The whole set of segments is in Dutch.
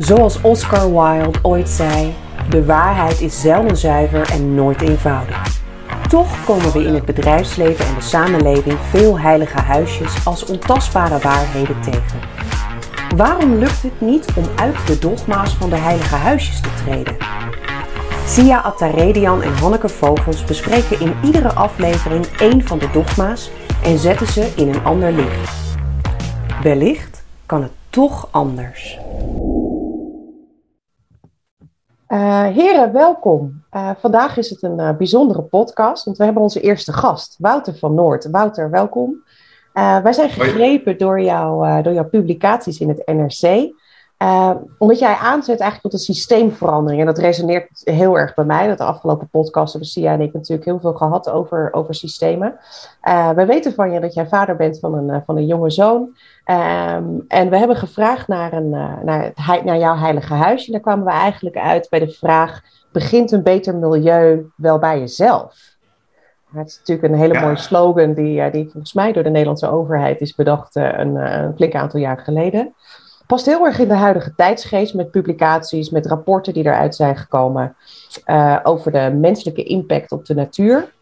Zoals Oscar Wilde ooit zei: de waarheid is zelden zuiver en nooit eenvoudig. Toch komen we in het bedrijfsleven en de samenleving veel heilige huisjes als ontastbare waarheden tegen. Waarom lukt het niet om uit de dogma's van de heilige huisjes te treden? Sia Attaredian en Hanneke Vogels bespreken in iedere aflevering één van de dogma's en zetten ze in een ander licht. Wellicht kan het toch anders. Uh, heren, welkom. Uh, vandaag is het een uh, bijzondere podcast, want we hebben onze eerste gast, Wouter van Noord. Wouter, welkom. wij zijn gegrepen door, jou, door jouw publicaties in het NRC. Omdat jij aanzet eigenlijk tot een systeemverandering. En dat resoneert heel erg bij mij. Dat de afgelopen podcast hebben Sia en ik natuurlijk heel veel gehad over, over systemen. we weten van je dat jij vader bent van een, van een jonge zoon. Um, en we hebben gevraagd naar, een, uh, naar, het, naar jouw heilige huisje. En daar kwamen we eigenlijk uit bij de vraag: begint een beter milieu wel bij jezelf? Het is natuurlijk een hele mooie slogan die, uh, die volgens mij door de Nederlandse overheid is bedacht een, een flink aantal jaar geleden. Past heel erg in de huidige tijdsgeest met publicaties, met rapporten die eruit zijn gekomen over de menselijke impact op de natuur.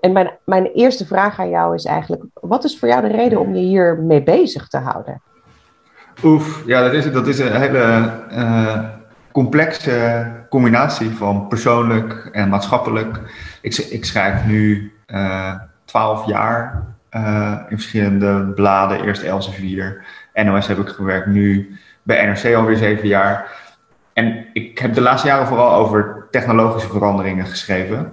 En mijn, mijn eerste vraag aan jou is eigenlijk: wat is voor jou de reden om je hier mee bezig te houden? Oef, ja, dat is, dat is een hele uh, complexe combinatie van persoonlijk en maatschappelijk. Ik, ik schrijf nu eh, twaalf jaar uh, in verschillende bladen, eerst Elsevier, NOS heb ik gewerkt, nu bij NRC alweer zeven jaar. En ik heb de laatste jaren vooral over technologische veranderingen geschreven.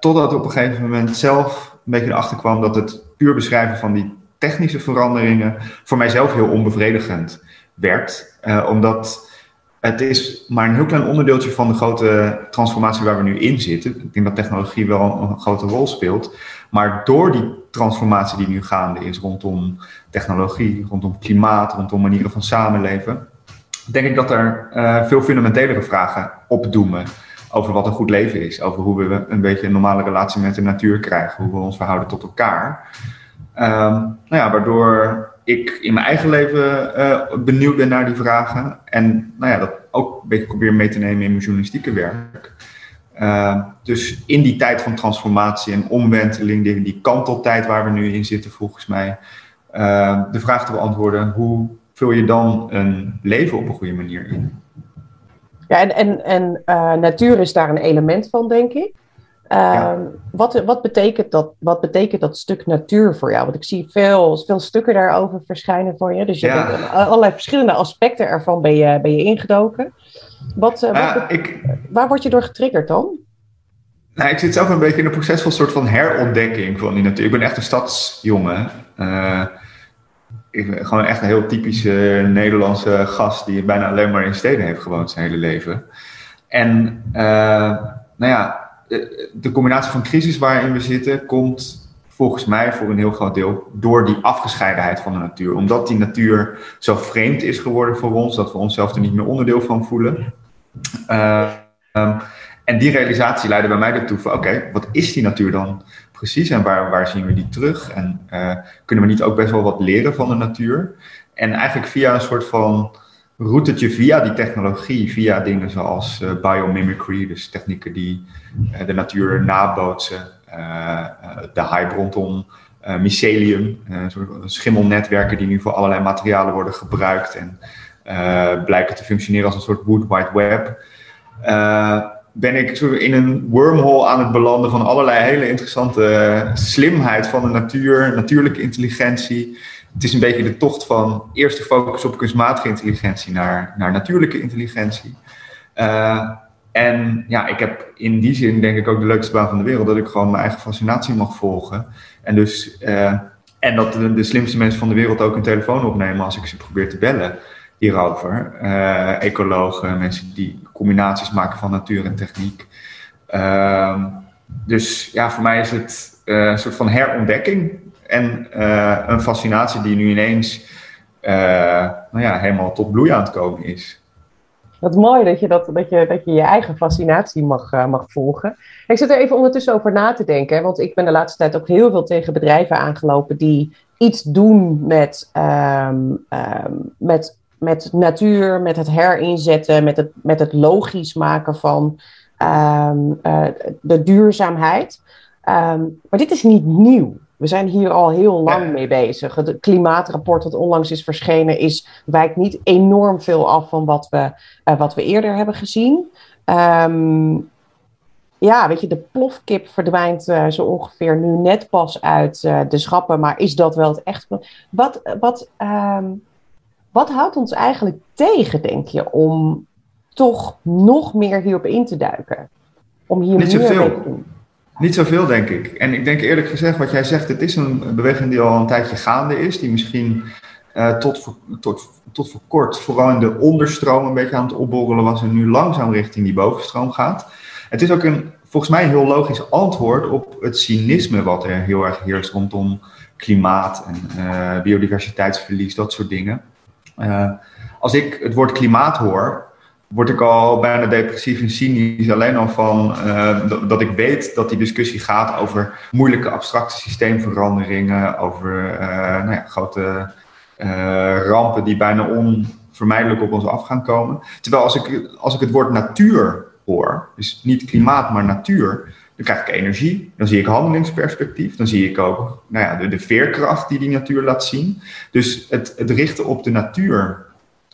Totdat op een gegeven moment zelf een beetje erachter kwam dat het puur beschrijven van die technische veranderingen voor mijzelf heel onbevredigend werd. Uh, omdat het is maar een heel klein onderdeeltje van de grote transformatie waar we nu in zitten. Ik denk dat technologie wel een grote rol speelt. Maar door die transformatie die nu gaande is rondom technologie, rondom klimaat, rondom manieren van samenleven, denk ik dat er uh, veel fundamentelere vragen opdoemen over wat een goed leven is. Over hoe we een beetje een normale relatie met de natuur krijgen. Hoe we ons verhouden tot elkaar. Um, nou ja, waardoor ik in mijn eigen leven uh, benieuwd ben naar die vragen. En nou ja, dat ook een beetje probeer mee te nemen in mijn journalistieke werk. Uh, dus in die tijd van transformatie en omwenteling, die, die kanteltijd waar we nu in zitten, volgens mij, uh, de vraag te beantwoorden: hoe vul je dan een leven op een goede manier in? Ja, en, en, en uh, natuur is daar een element van, denk ik. Uh, wat, wat, betekent dat, wat betekent dat stuk natuur voor jou? Want ik zie veel, veel stukken daarover verschijnen voor je. Dus je ja. bent, allerlei verschillende aspecten ervan ben je, ben je ingedoken. Wat, uh, ik, waar word je door getriggerd dan? Nou, ik zit zelf een beetje in een proces van soort van herontdekking van die natuur. Ik ben echt een stadsjongen ik, gewoon echt een heel typische Nederlandse gast die bijna alleen maar in steden heeft gewoond zijn hele leven. En uh, nou ja, de, combinatie van crisis waarin we zitten komt volgens mij voor een heel groot deel door die afgescheidenheid van de natuur. Omdat die natuur zo vreemd is geworden voor ons, dat we onszelf er niet meer onderdeel van voelen. Uh, um, en die realisatie leidde bij mij ertoe van, oké, wat is die natuur dan precies en waar, waar zien we die terug? En uh, kunnen we niet ook best wel wat leren van de natuur? En eigenlijk via een soort van routetje via die technologie, via dingen zoals uh, biomimicry, dus technieken die de natuur nabootsen, de hype rondom mycelium, soort schimmelnetwerken die nu voor allerlei materialen worden gebruikt en blijken te functioneren als een soort wood wide web ben ik in een wormhole aan het belanden van allerlei hele interessante eh, slimheid van de natuur, natuurlijke intelligentie. Het is een beetje de tocht van eerst de focus op kunstmatige intelligentie naar, naar natuurlijke intelligentie. En ja, ik heb in die zin denk ik ook de leukste baan van de wereld, dat ik gewoon mijn eigen fascinatie mag volgen. En, dus, uh, en dat de, slimste mensen van de wereld ook een telefoon opnemen als ik ze probeer te bellen hierover. Uh, ecologen, mensen die combinaties maken van natuur en techniek. Uh, dus ja, voor mij is het uh, een soort van herontdekking en een fascinatie die nu ineens nou ja, helemaal tot bloei aan het komen is. Wat mooi dat je, dat, dat je, dat je je eigen fascinatie mag, mag volgen. Ik zit er even ondertussen over na te denken, want ik ben de laatste tijd ook heel veel tegen bedrijven aangelopen die iets doen met, um, um, met met natuur, met het herinzetten, met het, met het logisch maken van ehm, eh, de duurzaamheid. Ehm, maar dit is niet nieuw. We zijn hier al heel lang mee bezig. Het klimaatrapport dat onlangs is verschenen is, wijkt niet enorm veel af van wat we, uh, wat we eerder hebben gezien. Um, ja, weet je, de plofkip verdwijnt uh, zo ongeveer nu net pas uit uh, de schappen. Maar is dat wel het echt? Wat, wat, um, wat houdt ons eigenlijk tegen, denk je, om toch nog meer hierop in te duiken? Om hier Niet meer zoveel. te doen? Niet zoveel, denk ik. En ik denk eerlijk gezegd, wat jij zegt, het is een beweging die al een tijdje gaande is. Die misschien uh, tot, voor, tot, tot voor kort vooral in de onderstroom een beetje aan het opborrelen was. En nu langzaam richting die bovenstroom gaat. Het is ook een, volgens mij een heel logisch antwoord op het cynisme wat er heel erg heerst rondom klimaat en uh, biodiversiteitsverlies, dat soort dingen. Uh, als ik het woord klimaat hoor, word ik al bijna depressief en cynisch. Alleen al van uh, dat, ik weet dat die discussie gaat over moeilijke abstracte systeemveranderingen, over nou ja, grote rampen die bijna onvermijdelijk op ons af gaan komen. Terwijl als ik, als ik het woord natuur hoor, dus niet klimaat, maar natuur, dan krijg ik energie, dan zie ik handelingsperspectief, dan zie ik ook nou ja, de, de veerkracht die die natuur laat zien. Dus het, het richten op de natuur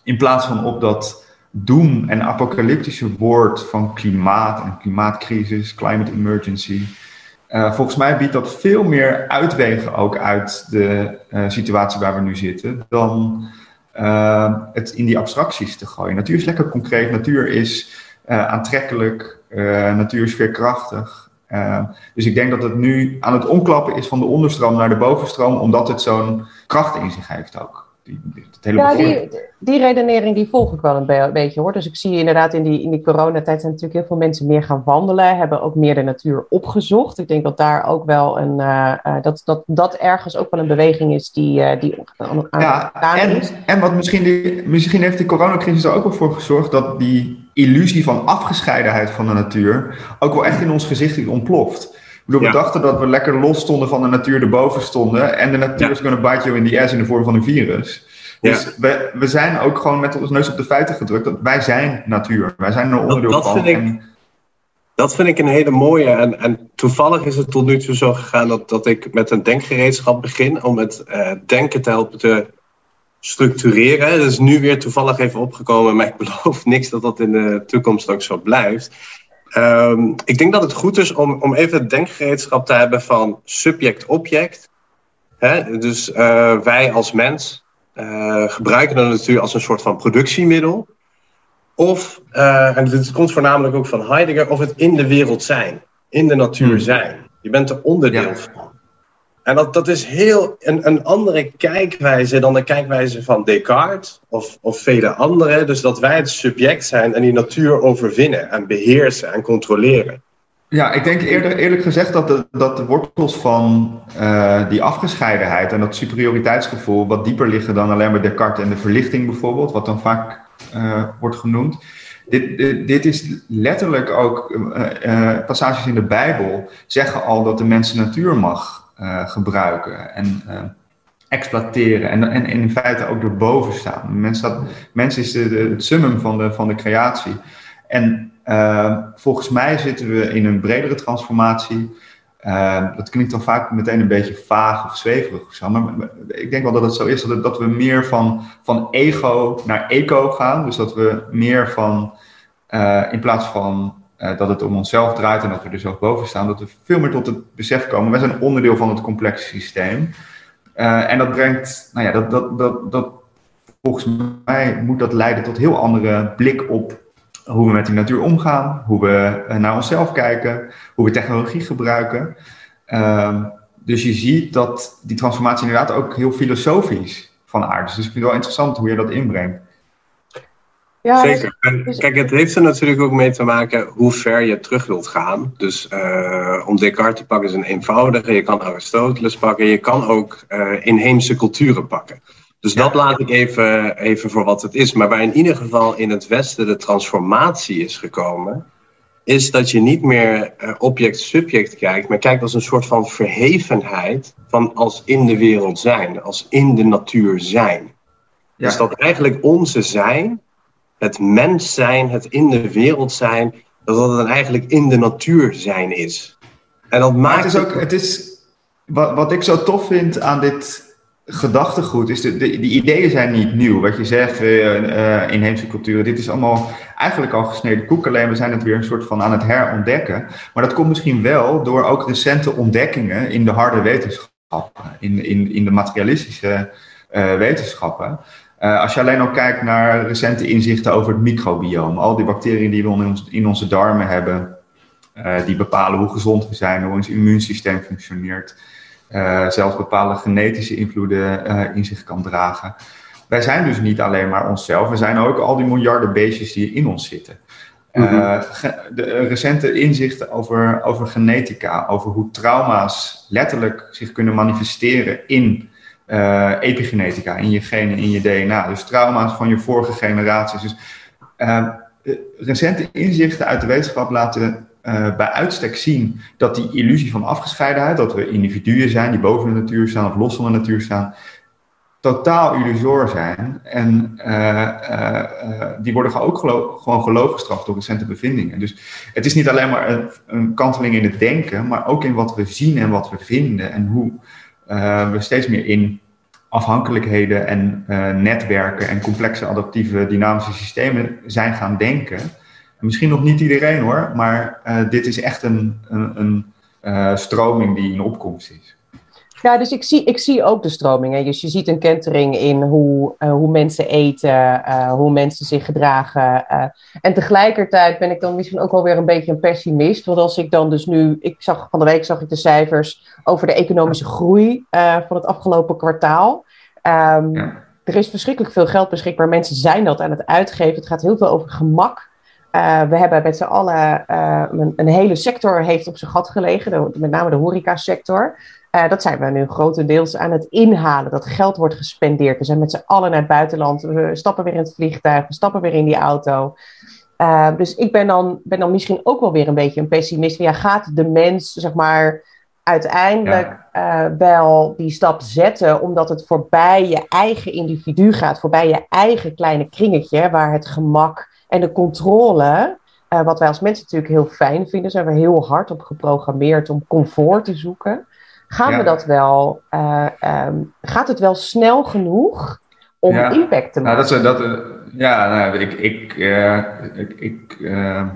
in plaats van op dat doem en apocalyptische woord van klimaat en klimaatcrisis, climate emergency. Uh, volgens mij biedt dat veel meer uitwegen ook uit de uh, situatie waar we nu zitten dan uh, het in die abstracties te gooien. Natuur is lekker concreet, natuur is aantrekkelijk, natuur is veerkrachtig. Dus ik denk dat het nu aan het omklappen is van de onderstroom naar de bovenstroom, omdat het zo'n kracht in zich heeft ook. Die, hele ja, die, die, redenering die volg ik wel een be beetje hoor. Dus ik zie inderdaad in die, in die coronatijd zijn natuurlijk heel veel mensen meer gaan wandelen, hebben ook meer de natuur opgezocht. Ik denk dat daar ook wel een, uh, uh, dat, dat dat ergens ook wel een beweging is die, uh, die aan, ja, en, is. En wat misschien, die, misschien heeft die coronacrisis er ook wel voor gezorgd dat die illusie van afgescheidenheid van de natuur ook wel echt in ons gezicht ontploft. We dachten dat we lekker los stonden van de natuur erboven stonden. En de natuur is going to bite you in the ass in de vorm van een virus. Dus we, we zijn ook gewoon met ons neus op de feiten gedrukt. Dat wij zijn natuur. Wij zijn er onderdeel dat, dat van. Vind ik, dat vind ik een hele mooie. En, en toevallig is het tot nu toe zo gegaan dat, dat ik met een denkgereedschap begin. Om het uh, denken te helpen te structureren. Dat is nu weer toevallig even opgekomen, maar ik beloof niks dat dat in de toekomst ook zo blijft. Um, ik denk dat het goed is om, om even het denkgereedschap te hebben van subject-object. Dus uh, wij als mens uh, gebruiken de natuur als een soort van productiemiddel. Of, uh, en dit komt voornamelijk ook van Heidegger, of het in de wereld zijn, in de natuur hmm. zijn. Je bent er onderdeel ja. van. En dat, dat is heel een, een andere kijkwijze dan de kijkwijze van Descartes of, of vele anderen. Dus dat wij het subject zijn en die natuur overwinnen en beheersen en controleren. Ja, ik denk eerder, eerlijk gezegd dat de, dat de wortels van uh, die afgescheidenheid en dat superioriteitsgevoel wat dieper liggen dan alleen maar Descartes en de verlichting bijvoorbeeld, wat dan vaak uh, wordt genoemd. Dit, dit, dit, is letterlijk ook uh, passages in de Bijbel zeggen al dat de mens natuur mag gebruiken en uh, exploiteren en, en, in feite ook erboven staan. Mens, dat, is de, de, het summum van de, van de creatie. En uh, volgens mij zitten we in een bredere transformatie. dat klinkt dan vaak meteen een beetje vaag of zweverig zo. Maar ik denk wel dat het zo is dat, dat we meer van, van ego naar eco gaan. Dus dat we meer van, in plaats van uh, dat het om onszelf draait en dat we er zelf boven staan, dat we veel meer tot het besef komen. Wij zijn onderdeel van het complexe systeem. Uh, en dat brengt, nou ja, dat, dat, dat, dat, volgens mij moet dat leiden tot heel andere blik op hoe we met die natuur omgaan, hoe we uh, naar onszelf kijken, hoe we technologie gebruiken. Uh, dus je ziet dat die transformatie inderdaad ook heel filosofisch van aard is. Dus ik vind het wel interessant hoe je dat inbrengt. Ja, Zeker. En kijk, het heeft er natuurlijk ook mee te maken hoe ver je terug wilt gaan. Dus uh, om Descartes te pakken is een eenvoudige. Je kan Aristoteles pakken. Je kan ook uh, inheemse culturen pakken. Dus dat laat ik even, even voor wat het is. Maar waar in ieder geval in het Westen de transformatie is gekomen, is dat je niet meer uh, object-subject kijkt, maar kijkt als een soort van verhevenheid van als in de wereld zijn, als in de natuur zijn. Dus dat eigenlijk onze zijn, het mens zijn, het in de wereld zijn, dat dat dan eigenlijk in de natuur zijn is. En dat maakt. het is ook, het is, wat, wat ik zo tof vind aan dit gedachtegoed is, de, de, die ideeën zijn niet nieuw. Wat je zegt, uh, inheemse culturen, dit is allemaal eigenlijk al gesneden koek, alleen we zijn het weer een soort van aan het herontdekken. Maar dat komt misschien wel door ook recente ontdekkingen in de harde wetenschappen, in, in, in de materialistische uh, wetenschappen. Uh, als je alleen al kijkt naar recente inzichten over het microbiome, al die bacteriën die we in, ons, in onze darmen hebben, uh, die bepalen hoe gezond we zijn, hoe ons immuunsysteem functioneert, uh, zelfs bepaalde genetische invloeden in zich kan dragen. Wij zijn dus niet alleen maar onszelf, we zijn ook al die miljarden beestjes die in ons zitten. Mm de recente inzichten over, over genetica, over hoe trauma's letterlijk zich kunnen manifesteren in uh, epigenetica, in je genen, in je DNA. Dus trauma's van je vorige generaties. Dus uh, recente inzichten uit de wetenschap laten uh, bij uitstek zien dat die illusie van afgescheidenheid, dat we individuen zijn die boven de natuur staan of los van de natuur staan, totaal illusor zijn. En die worden ook gewoon geloof gestraft door recente bevindingen. Dus het is niet alleen maar een kanteling in het denken, maar ook in wat we zien en wat we vinden en hoe uh, we steeds meer in afhankelijkheden en uh, netwerken en complexe adaptieve dynamische systemen zijn gaan denken. misschien nog niet iedereen hoor, maar uh, dit is echt een, een, een stroming die in opkomst is. Ja, dus ik zie, ik zie ook de stromingen. Dus je ziet een kentering in hoe, uh, hoe mensen eten, uh, hoe mensen zich gedragen. Uh, en tegelijkertijd ben ik dan misschien ook wel weer een beetje een pessimist. Want als ik dan dus nu, ik zag van de week zag ik de cijfers over de economische groei van het afgelopen kwartaal. Um, ja. Er is verschrikkelijk veel geld beschikbaar. Mensen zijn dat aan het uitgeven. Het gaat heel veel over gemak. we hebben met z'n allen, een, een, hele sector heeft op zijn gat gelegen, de, met name de horecasector. Uh, dat zijn we nu grotendeels aan het inhalen. Dat geld wordt gespendeerd. We zijn met z'n allen naar het buitenland. We stappen weer in het vliegtuig. We stappen weer in die auto. Uh, dus ik ben dan, ben dan misschien ook wel weer een beetje een pessimist. Ja, gaat de mens, zeg maar, uiteindelijk ja. uh, wel die stap zetten, omdat het voorbij je eigen individu gaat, voorbij je eigen kleine kringetje, waar het gemak en de controle, uh, wat wij als mensen natuurlijk heel fijn vinden, zijn we heel hard op geprogrammeerd om comfort te zoeken. Gaan we dat wel, uh, um, gaat het wel snel genoeg om ja. impact te maken? Nou, dat, dat, ja, nou, ik, ik, uh, ik, ik uh,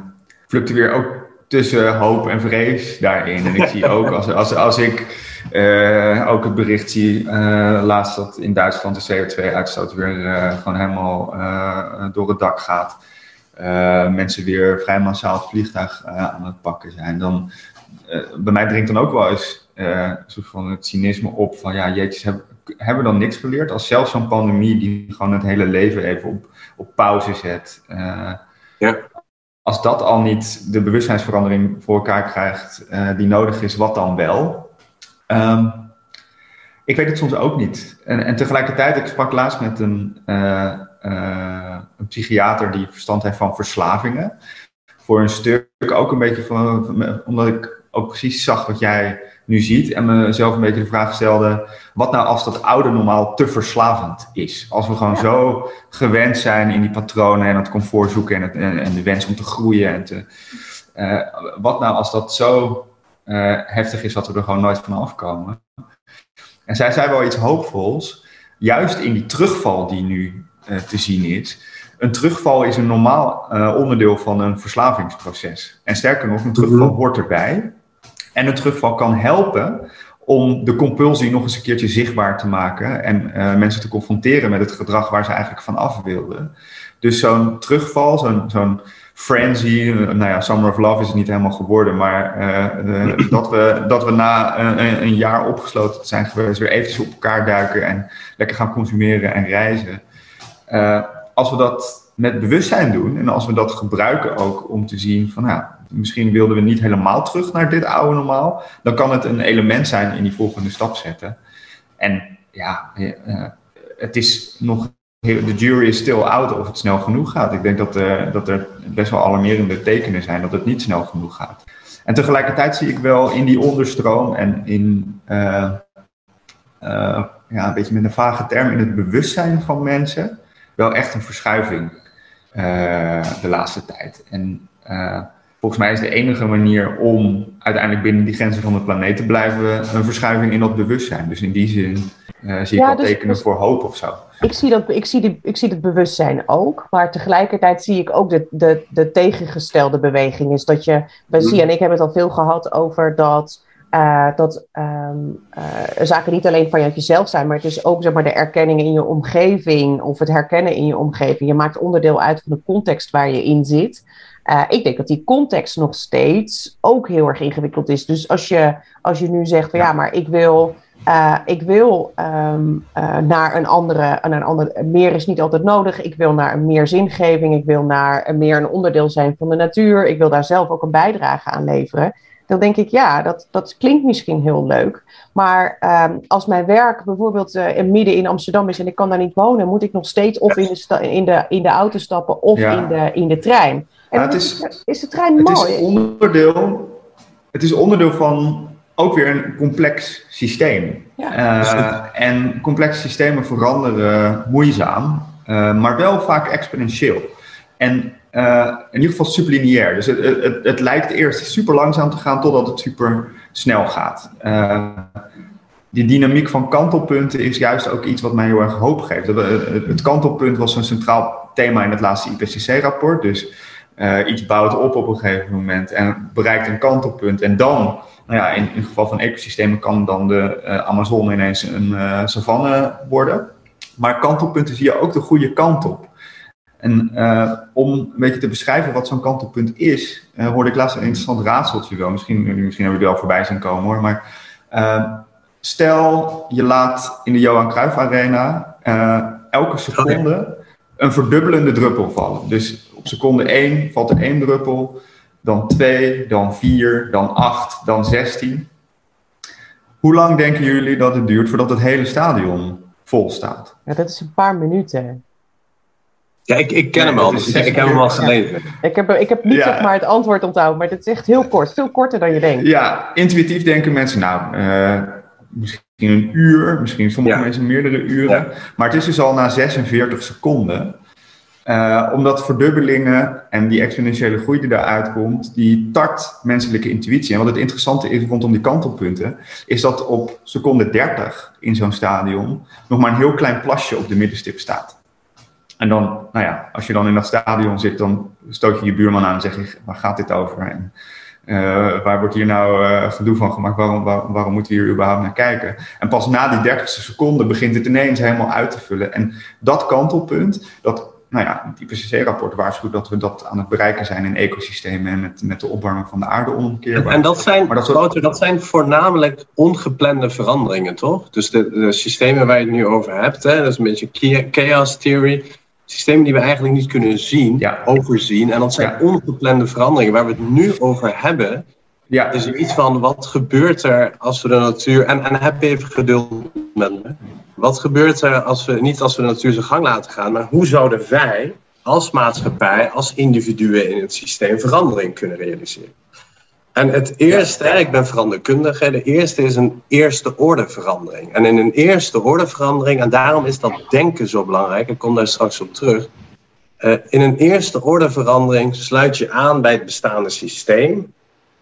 fluctueer ook tussen hoop en vrees daarin. En ik zie ook als, als, als ik ook het bericht zie, laatst dat in Duitsland de CO2-uitstoot weer gewoon helemaal door het dak gaat. mensen weer vrij massaal het vliegtuig aan het pakken zijn. Dan, bij mij dringt dan ook wel eens uh, soort van het cynisme op van ja, jeetjes, hebben, hebben we dan niks geleerd? Als zelfs zo'n pandemie die gewoon het hele leven even op, op pauze zet. Uh, ja. Als dat al niet de bewustzijnsverandering voor elkaar krijgt uh, die nodig is, wat dan wel? Um, ik weet het soms ook niet. En, en tegelijkertijd, ik sprak laatst met een, een psychiater die verstand heeft van verslavingen. Voor een stuk ook een beetje van, omdat ik ook precies zag wat jij nu ziet. En mezelf een beetje de vraag stelde: wat nou als dat oude normaal te verslavend is? Als we gewoon zo gewend zijn in die patronen en het comfort zoeken en, het, en, de wens om te groeien. En te, uh, wat nou als dat zo uh, heftig is dat we er gewoon nooit van afkomen? En zij zei wel iets hoopvols, juist in die terugval die nu uh, te zien is. Een terugval is een normaal onderdeel van een verslavingsproces. En sterker nog, een terugval mhm. hoort erbij. En een terugval kan helpen om de compulsie nog eens een keertje zichtbaar te maken en uh, mensen te confronteren met het gedrag waar ze eigenlijk van af wilden. Dus zo'n terugval, zo'n zo'n frenzy, nou ja, Summer of Love is het niet helemaal geworden, maar uh, dat, we, dat we na een, een, jaar opgesloten zijn geweest weer eventjes op elkaar duiken en lekker gaan consumeren en reizen. Als we dat met bewustzijn doen en als we dat gebruiken ook om te zien van, nou, misschien wilden we niet helemaal terug naar dit oude normaal, dan kan het een element zijn in die volgende stap zetten. En ja, uh, het is nog, de jury is still out of het snel genoeg gaat. Ik denk dat, uh, dat er best wel alarmerende tekenen zijn dat het niet snel genoeg gaat. En tegelijkertijd zie ik wel in die onderstroom en in, ja, een beetje met een vage term, in het bewustzijn van mensen wel echt een verschuiving de laatste tijd. En volgens mij is de enige manier om uiteindelijk binnen die grenzen van de planeet te blijven een verschuiving in dat bewustzijn. Dus in die zin zie ik wel dus, tekenen dus, voor hoop of zo. Ik zie, dat, ik, zie die, ik zie het bewustzijn ook, maar tegelijkertijd zie ik ook de, de, de tegengestelde beweging. Is dat je, we mm. zien, en ik heb het al veel gehad over dat uh, dat um, uh, zaken niet alleen van jezelf zijn, maar het is ook zeg maar, de erkenning in je omgeving of het herkennen in je omgeving. Je maakt onderdeel uit van de context waar je in zit. Uh, ik denk dat die context nog steeds ook heel erg ingewikkeld is. Dus als je, als je nu zegt van ja, maar ik wil, ik wil um, naar een andere, naar een andere, meer is niet altijd nodig. Ik wil naar een meer zingeving. Ik wil naar een meer een onderdeel zijn van de natuur. Ik wil daar zelf ook een bijdrage aan leveren dan denk ik, ja, dat, dat klinkt misschien heel leuk. Maar um, als mijn werk bijvoorbeeld uh, midden in Amsterdam is en ik kan daar niet wonen, moet ik nog steeds of in de, in de, in de auto stappen of in, de, in de trein. En het is, is de trein het mooi. Is onderdeel, het is onderdeel van ook weer een complex systeem. Ja. Uh, en complexe systemen veranderen moeizaam, uh, maar wel vaak exponentieel. En uh, in ieder geval superlineair. Dus het, het, het, lijkt eerst super langzaam te gaan totdat het super snel gaat. Uh, die dynamiek van kantelpunten is juist ook iets wat mij heel erg hoop geeft. Het kantelpunt was een centraal thema in het laatste IPCC-rapport. Dus uh, iets bouwt op op een gegeven moment en bereikt een kantelpunt. En dan, nou ja, in, het geval van ecosystemen, kan dan de Amazone ineens een savanne worden. Maar kantelpunten zie je ook de goede kant op. En uh, om een beetje te beschrijven wat zo'n kantelpunt is, uh, hoorde ik laatst een interessant raadseltje wel. Misschien, misschien hebben jullie al voorbij zien komen hoor. Maar uh, stel, je laat in de Johan Cruijff Arena elke seconde een verdubbelende druppel vallen. Dus op seconde 1 valt er één druppel, dan 2, dan 4, dan 8, dan 16. Hoe lang denken jullie dat het duurt voordat het hele stadion vol staat? Ja, dat is een paar minuten. Ja, ik, ik ken hem al. Dus ik, heb hem al gelezen. Ik heb, ik heb niet zeg maar het antwoord onthouden, maar het is echt heel kort. Veel korter dan je denkt. Ja, intuïtief denken mensen, nou, uh, misschien een uur, misschien sommige mensen meerdere uren. Maar het is dus al na 46 seconden. Uh, omdat verdubbelingen en die exponentiële groei die daaruit komt, die tart menselijke intuïtie. En wat het interessante is rondom die kantelpunten, is dat op seconde 30 in zo'n stadion nog maar een heel klein plasje op de middenstip staat. En dan, nou ja, als je dan in dat stadion zit, dan stoot je je buurman aan en zeg je, waar gaat dit over? En uh, waar wordt hier nou uh, gedoe van gemaakt? Waarom, waar, waarom moeten we hier überhaupt naar kijken? En pas na die dertigste seconde begint het ineens helemaal uit te vullen. En dat kantelpunt, dat, nou ja, het IPCC-rapport waarschuwt dat we dat aan het bereiken zijn in ecosystemen en met, met de opwarming van de aarde onomkeerbaar. En dat zijn, maar dat, soort... dat zijn voornamelijk ongeplande veranderingen, toch? Dus de, de systemen waar je het nu over hebt, hè, dat is een beetje chaos theory systemen die we eigenlijk niet kunnen zien, overzien. En dat zijn ongeplande veranderingen. Waar we het nu over hebben, ja. is iets van wat gebeurt er als we de natuur. En, en heb even geduld met me. Wat gebeurt er als we niet als we de natuur zijn gang laten gaan, maar hoe zouden wij als maatschappij, als individuen in het systeem verandering kunnen realiseren? En het eerste, ik ben veranderkundige, de eerste is een eerste orde verandering. En in een eerste orde verandering, en daarom is dat denken zo belangrijk, ik kom daar straks op terug. Uh, in een eerste orde verandering sluit je aan bij het bestaande systeem.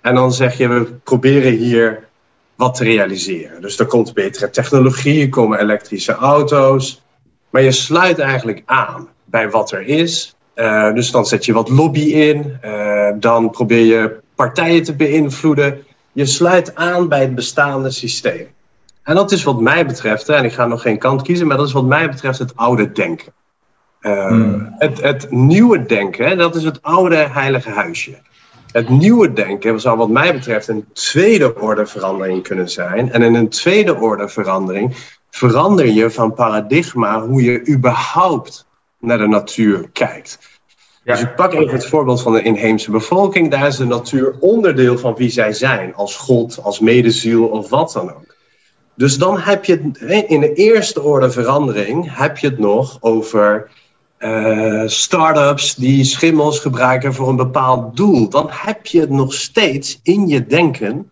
En dan zeg je, we proberen hier wat te realiseren. Dus er komt betere technologie, er komen elektrische auto's. Maar je sluit eigenlijk aan bij wat er is. Uh, dus dan zet je wat lobby in. Uh, dan probeer je partijen te beïnvloeden. Je sluit aan bij het bestaande systeem. En dat is wat mij betreft, en ik ga nog geen kant kiezen, maar dat is wat mij betreft het oude denken. Uh, het, het, nieuwe denken, dat is het oude heilige huisje. Het nieuwe denken zou wat mij betreft een tweede orde verandering kunnen zijn. En in een tweede orde verandering verander je van paradigma hoe je überhaupt naar de natuur kijkt. Dus ik pak even het voorbeeld van de inheemse bevolking. Daar is de natuur onderdeel van wie zij zijn, als God, als medeziel of wat dan ook. Dus dan heb je het, in de eerste orde verandering, heb je het nog over uh, start-ups die schimmels gebruiken voor een bepaald doel. Dan heb je het nog steeds in je denken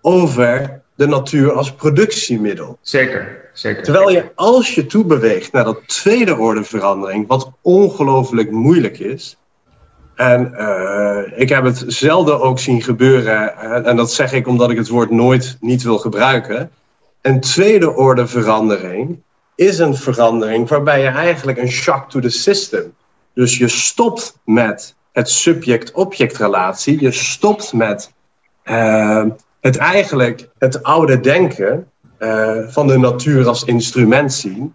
over de natuur als productiemiddel. Zeker, zeker. Terwijl je als je toebeweegt naar dat tweede orde verandering, wat ongelooflijk moeilijk is. En uh, ik heb het zelden ook zien gebeuren, en dat zeg ik omdat ik het woord nooit niet wil gebruiken. Een tweede orde verandering is een verandering waarbij je eigenlijk een shock to the system. Dus je stopt met het subject-object relatie, je stopt met uh, het eigenlijk het oude denken uh, van de natuur als instrument zien.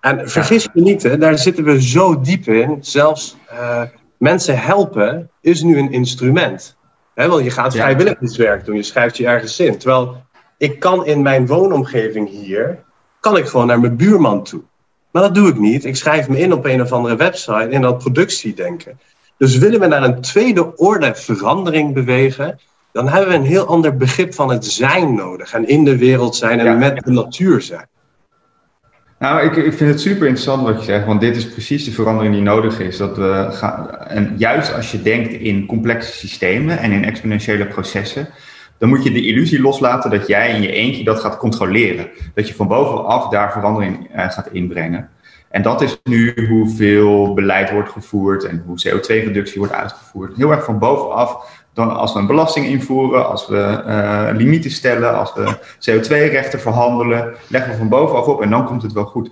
En vergis je niet, hè, daar zitten we zo diep in. Zelfs uh, mensen helpen is nu een instrument. Hè, want je gaat vrijwilligerswerk doen, je schrijft je ergens in. Terwijl ik kan in mijn woonomgeving hier, kan ik gewoon naar mijn buurman toe. Maar dat doe ik niet. Ik schrijf me in op een of andere website in dat productiedenken. Dus willen we naar een tweede orde verandering bewegen, dan hebben we een heel ander begrip van het zijn nodig. En in de wereld zijn en met de natuur zijn. Nou, ik, ik vind het super interessant wat je zegt, want dit is precies de verandering die nodig is. Dat we gaan, en juist als je denkt in complexe systemen en in exponentiële processen, dan moet je de illusie loslaten dat jij in je eentje dat gaat controleren. Dat je van bovenaf daar verandering uh, gaat inbrengen. En dat is nu hoeveel beleid wordt gevoerd en hoe CO2-reductie wordt uitgevoerd. Heel erg van bovenaf dan als we een belasting invoeren, als we uh, limieten stellen, als we CO2-rechten verhandelen, leggen we van bovenaf op en dan komt het wel goed.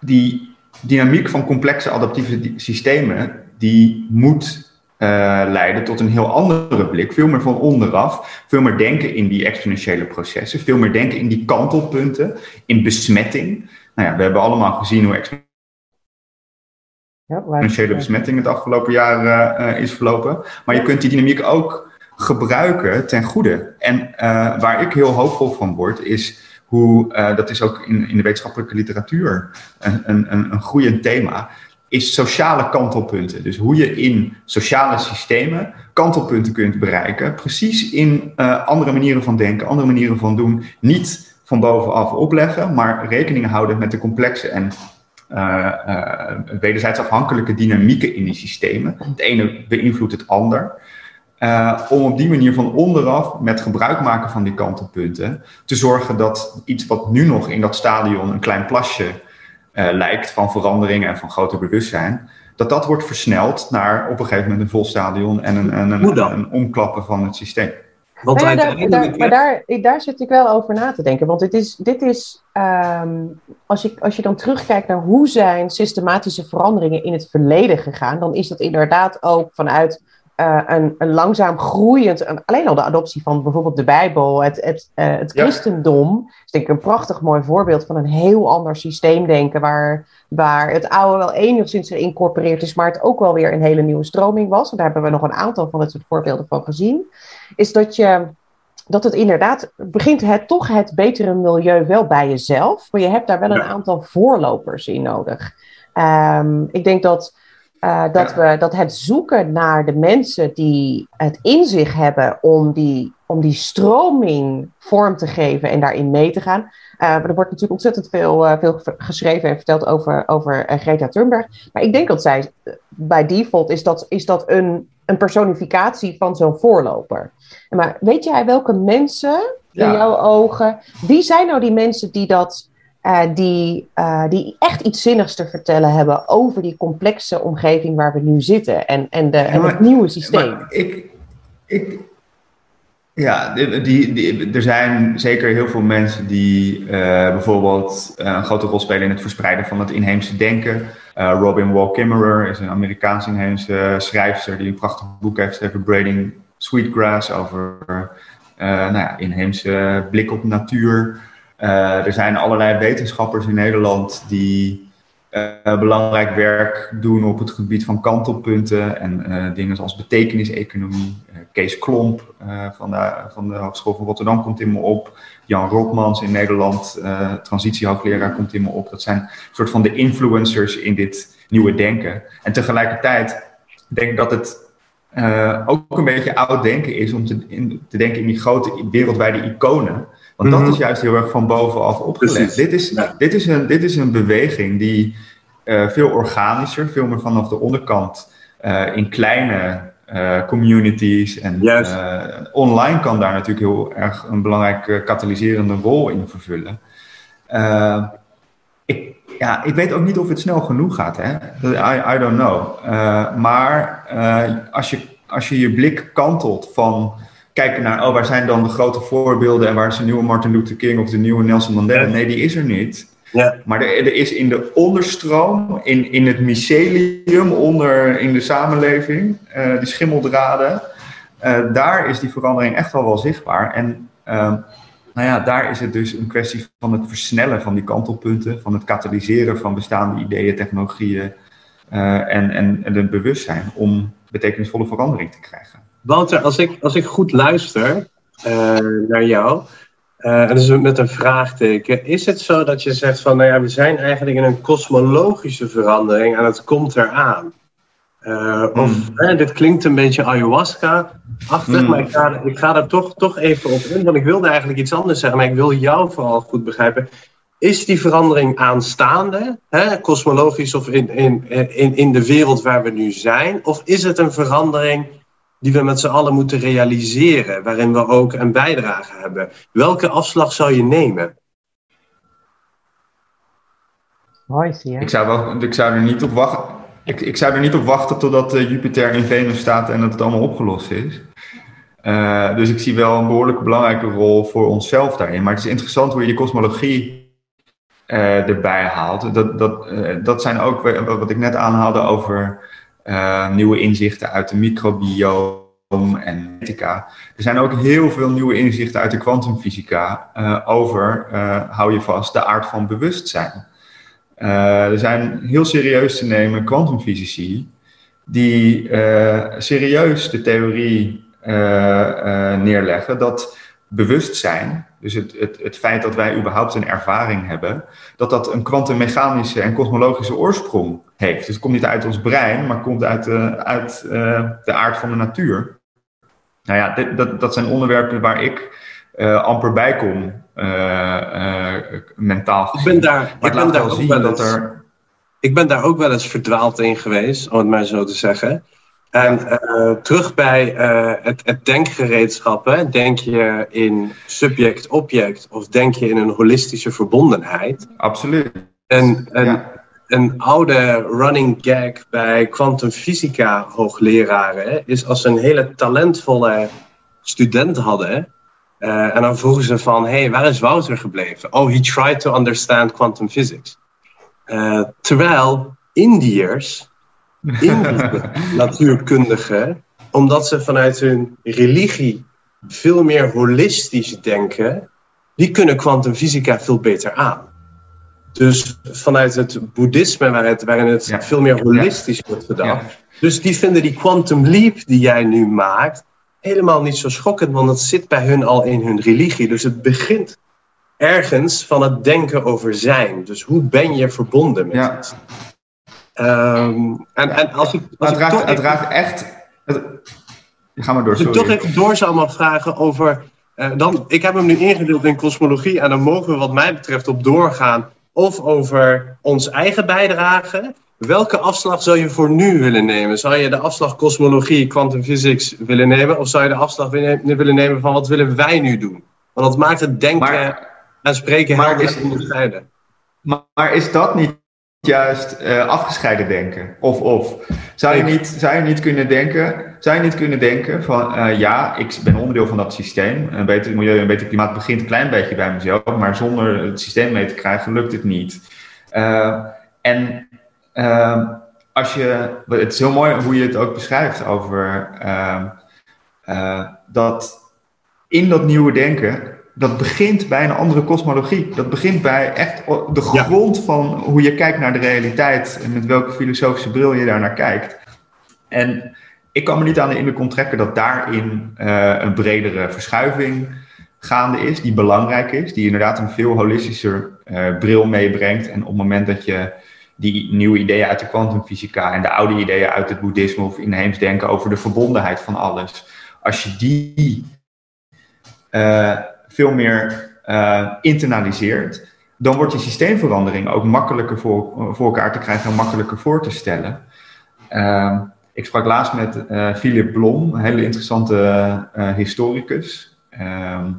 Die dynamiek van complexe adaptieve systemen, die moet uh, leiden tot een heel andere blik. Veel meer van onderaf, veel meer denken in die exponentiële processen, veel meer denken in die kantelpunten, in besmetting. Nou ja, we hebben allemaal gezien hoe exponentiële besmetting het afgelopen jaar uh, is verlopen. Maar je kunt die dynamiek ook gebruiken ten goede. En waar ik heel hoopvol van word, is hoe, dat is ook in, in de wetenschappelijke literatuur een, een, een groeiend thema, is sociale kantelpunten. Dus hoe je in sociale systemen kantelpunten kunt bereiken, precies in andere manieren van denken, andere manieren van doen. Niet van bovenaf opleggen, maar rekening houden met de complexe en wederzijds afhankelijke dynamieken in die systemen. Het ene beïnvloedt het ander. Uh, om op die manier van onderaf, met gebruik maken van die kantelpunten, te zorgen dat iets wat nu nog in dat stadion een klein plasje lijkt van veranderingen en van groter bewustzijn, dat dat wordt versneld naar op een gegeven moment een vol stadion en een, een, een, een omklappen van het systeem. Want nou daar, daar, maar daar, daar zit ik wel over na te denken. Want dit is, dit is um, als, je, als je dan terugkijkt naar hoe zijn systematische veranderingen in het verleden gegaan, dan is dat inderdaad ook vanuit uh, een, een, langzaam groeiend, een, alleen al de adoptie van bijvoorbeeld de Bijbel, het, het, uh, het christendom, is denk ik een prachtig mooi voorbeeld van een heel ander systeemdenken, waar, waar het oude wel enigszins geïncorporeerd is, maar het ook wel weer een hele nieuwe stroming was. En daar hebben we nog een aantal van dit soort voorbeelden van gezien. Is dat je dat het inderdaad begint het toch het betere milieu wel bij jezelf, maar je hebt daar wel een aantal voorlopers in nodig. Um, ik denk dat uh, dat, we, dat het zoeken naar de mensen die het in zich hebben om die, om die stroming vorm te geven en daarin mee te gaan. Uh, er wordt natuurlijk ontzettend veel, uh, veel geschreven en verteld over, over Greta Thunberg. Maar ik denk dat zij bij default is dat, is dat een, een personificatie van zo'n voorloper. Maar weet jij welke mensen in jouw ogen, wie zijn nou die mensen die dat uh, die, uh, die echt iets zinnigs te vertellen hebben over die complexe omgeving waar we nu zitten en, en, de, en het nieuwe systeem. ik, ik, ja, die, die, er zijn zeker heel veel mensen die uh, bijvoorbeeld een grote rol spelen in het verspreiden van het inheemse denken. Robin Wall Kimmerer is een Amerikaanse inheemse schrijfster die een prachtig boek heeft geschreven, Braiding Sweetgrass, over nou ja, inheemse blik op natuur. Uh, er zijn allerlei wetenschappers in Nederland die uh, belangrijk werk doen op het gebied van kantelpunten en uh, dingen zoals betekeniseconomie. Kees Klomp van, de, van de Hogeschool van Rotterdam komt in me op. Jan Rotmans in Nederland, transitiehoogleraar, komt in me op. Dat zijn soort van de influencers in dit nieuwe denken. En tegelijkertijd denk ik dat het ook een beetje oud denken is om in, te denken in die grote wereldwijde iconen. Want dat mhm. is juist heel erg van bovenaf opgelegd. Dit is, dit, is een, dit is een beweging die uh, veel organischer, veel meer vanaf de onderkant uh, in kleine communities. En online kan daar natuurlijk heel erg een belangrijke katalyserende rol in vervullen. ik, ja, ik weet ook niet of het snel genoeg gaat. Hè? I, I don't know. maar als, je, als je je blik kantelt van kijken naar, oh, waar zijn dan de grote voorbeelden en waar is de nieuwe Martin Luther King of de nieuwe Nelson Mandela? Nee, die is er niet. Ja. Maar er, er, is in de onderstroom, in, in het mycelium onder in de samenleving, uh, die schimmeldraden, uh, daar is die verandering echt wel wel zichtbaar. En uh, nou ja, daar is het dus een kwestie van het versnellen van die kantelpunten, van het katalyseren van bestaande ideeën, technologieën en, en, en het bewustzijn om betekenisvolle verandering te krijgen. Wouter, als ik, als ik goed luister uh, naar jou, uh, en dus met een vraagteken, is het zo dat je zegt van, nou ja, we zijn eigenlijk in een kosmologische verandering en het komt eraan? Uh, of hmm. dit klinkt een beetje ayahuasca-achtig, hmm. maar ik ga, ik ga er toch, toch even op in, want ik wilde eigenlijk iets anders zeggen, maar ik wil jou vooral goed begrijpen. Is die verandering aanstaande, hè, kosmologisch of in, in, in, in de wereld waar we nu zijn? Of is het een verandering die we met z'n allen moeten realiseren, waarin we ook een bijdrage hebben. Welke afslag zou je nemen? Mooi zie je. Ik zou, wel, ik zou er niet op wachten. Ik, ik zou er niet op wachten totdat uh, Jupiter in Venus staat en dat het allemaal opgelost is. Uh, dus ik zie wel een behoorlijk belangrijke rol voor onszelf daarin. Maar het is interessant hoe je de kosmologie uh, erbij haalt. Dat, dat, dat zijn ook wat ik net aanhaalde over uh, nieuwe inzichten uit de microbiome en ethica. Er zijn ook heel veel nieuwe inzichten uit de kwantumfysica uh, over, uh, hou je vast, de aard van bewustzijn. er zijn heel serieus te nemen kwantumfysici die serieus de theorie neerleggen dat bewustzijn, dus het, het, het feit dat wij überhaupt een ervaring hebben, dat dat een kwantummechanische en kosmologische oorsprong heeft. Dus het komt niet uit ons brein, maar komt uit, uh, uit uh, de aard van de natuur. Nou ja, dit, dat, dat zijn onderwerpen waar ik uh, amper bij kom, mentaal gezien. Ik ben daar, ik ben daar ook wel eens, er... Ik ben daar ook wel eens verdwaald in geweest, om het maar zo te zeggen. En uh, terug bij uh, het, het, denkgereedschap. Hè? Denk je in subject-object of denk je in een holistische verbondenheid? Absoluut. En, en een oude running gag bij kwantumfysica hoogleraren is als ze een hele talentvolle student hadden. Uh, en dan vroegen ze van, hey, waar is Wouter gebleven? Oh, he tried to understand quantum physics. terwijl Indiërs Indische natuurkundigen, omdat ze vanuit hun religie veel meer holistisch denken, die kunnen kwantumfysica veel beter aan. Dus vanuit het boeddhisme, waar het, waarin het veel meer holistisch wordt gedacht. Dus die vinden die quantum leap die jij nu maakt helemaal niet zo schokkend, want het zit bij hun al in hun religie. Dus het begint ergens van het denken over zijn. Dus hoe ben je verbonden met iets? Um, en, en als ik, als het, raakt, het raakt echt. Het, ga maar door. Als ik toch even door zou maar vragen over. Uh, dan, ik heb hem nu ingedeeld in kosmologie en dan mogen we, wat mij betreft, op doorgaan. Of over ons eigen bijdrage. Welke afslag zou je voor nu willen nemen? Zou je de afslag kosmologie, quantum physics willen nemen? Of zou je de afslag willen nemen van wat willen wij nu doen? Want dat maakt het denken en spreken helder onderscheiden. Maar, maar is dat niet juist uh, afgescheiden denken? Of of. Zou je, niet, zou je niet kunnen denken, zou je niet kunnen denken van uh, ja, ik ben onderdeel van dat systeem. Een beter milieu, een beter klimaat begint een klein beetje bij mezelf, maar zonder het systeem mee te krijgen lukt het niet. Uh, en ehm, als je, het is heel mooi hoe je het ook beschrijft over ehm, dat in dat nieuwe denken dat begint bij een andere kosmologie. Dat begint bij echt de grond van hoe je kijkt naar de realiteit en met welke filosofische bril je daar naar kijkt. En ik kan me niet aan de indruk onttrekken dat daarin uh, een bredere verschuiving gaande is, die belangrijk is, die inderdaad een veel holistischer uh, bril meebrengt. En op het moment dat je die nieuwe ideeën uit de kwantumfysica en de oude ideeën uit het boeddhisme of inheems denken over de verbondenheid van alles, als je die uh, veel meer uh, internaliseert, dan wordt je systeemverandering ook makkelijker voor, voor elkaar te krijgen en makkelijker voor te stellen. Uh, Ik sprak laatst met uh, Philip Blom, een hele interessante uh, historicus. Ehm,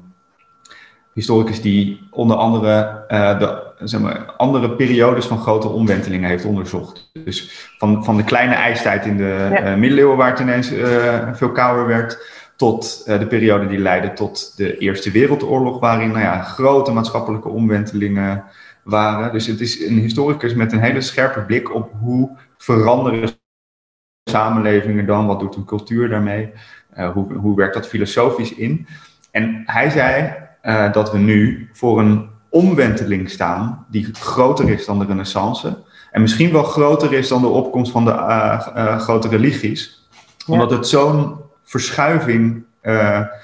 historicus die onder andere de zeg maar, andere periodes van grote omwentelingen heeft onderzocht. Dus van, van de kleine ijstijd in de ja. middeleeuwen, waar het ineens veel kouder werd, tot de periode die leidde tot de Eerste Wereldoorlog, waarin nou ja, grote maatschappelijke omwentelingen waren. Dus het is een historicus met een hele scherpe blik op hoe veranderen samenlevingen dan, wat doet een cultuur daarmee, uh, hoe, hoe werkt dat filosofisch in. En hij zei uh, dat we nu voor een omwenteling staan die groter is dan de renaissance. En misschien wel groter is dan de opkomst van de grote religies. Omdat het zo'n verschuiving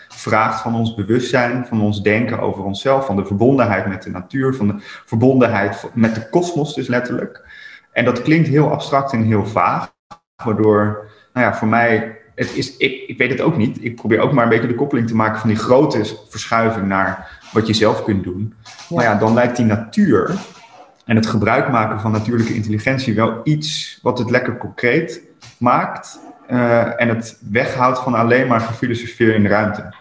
vraagt van ons bewustzijn, van ons denken over onszelf, van de verbondenheid met de natuur, van de verbondenheid met de kosmos dus letterlijk. En dat klinkt heel abstract en heel vaag. Waardoor, nou ja, voor mij, het is, ik, ik weet het ook niet. Ik probeer ook maar een beetje de koppeling te maken van die grote verschuiving naar wat je zelf kunt doen. Ja. Maar ja, dan lijkt die natuur en het gebruik maken van natuurlijke intelligentie wel iets wat het lekker concreet maakt. Uh, en het weghoudt van alleen maar gefilosofeer in de ruimte.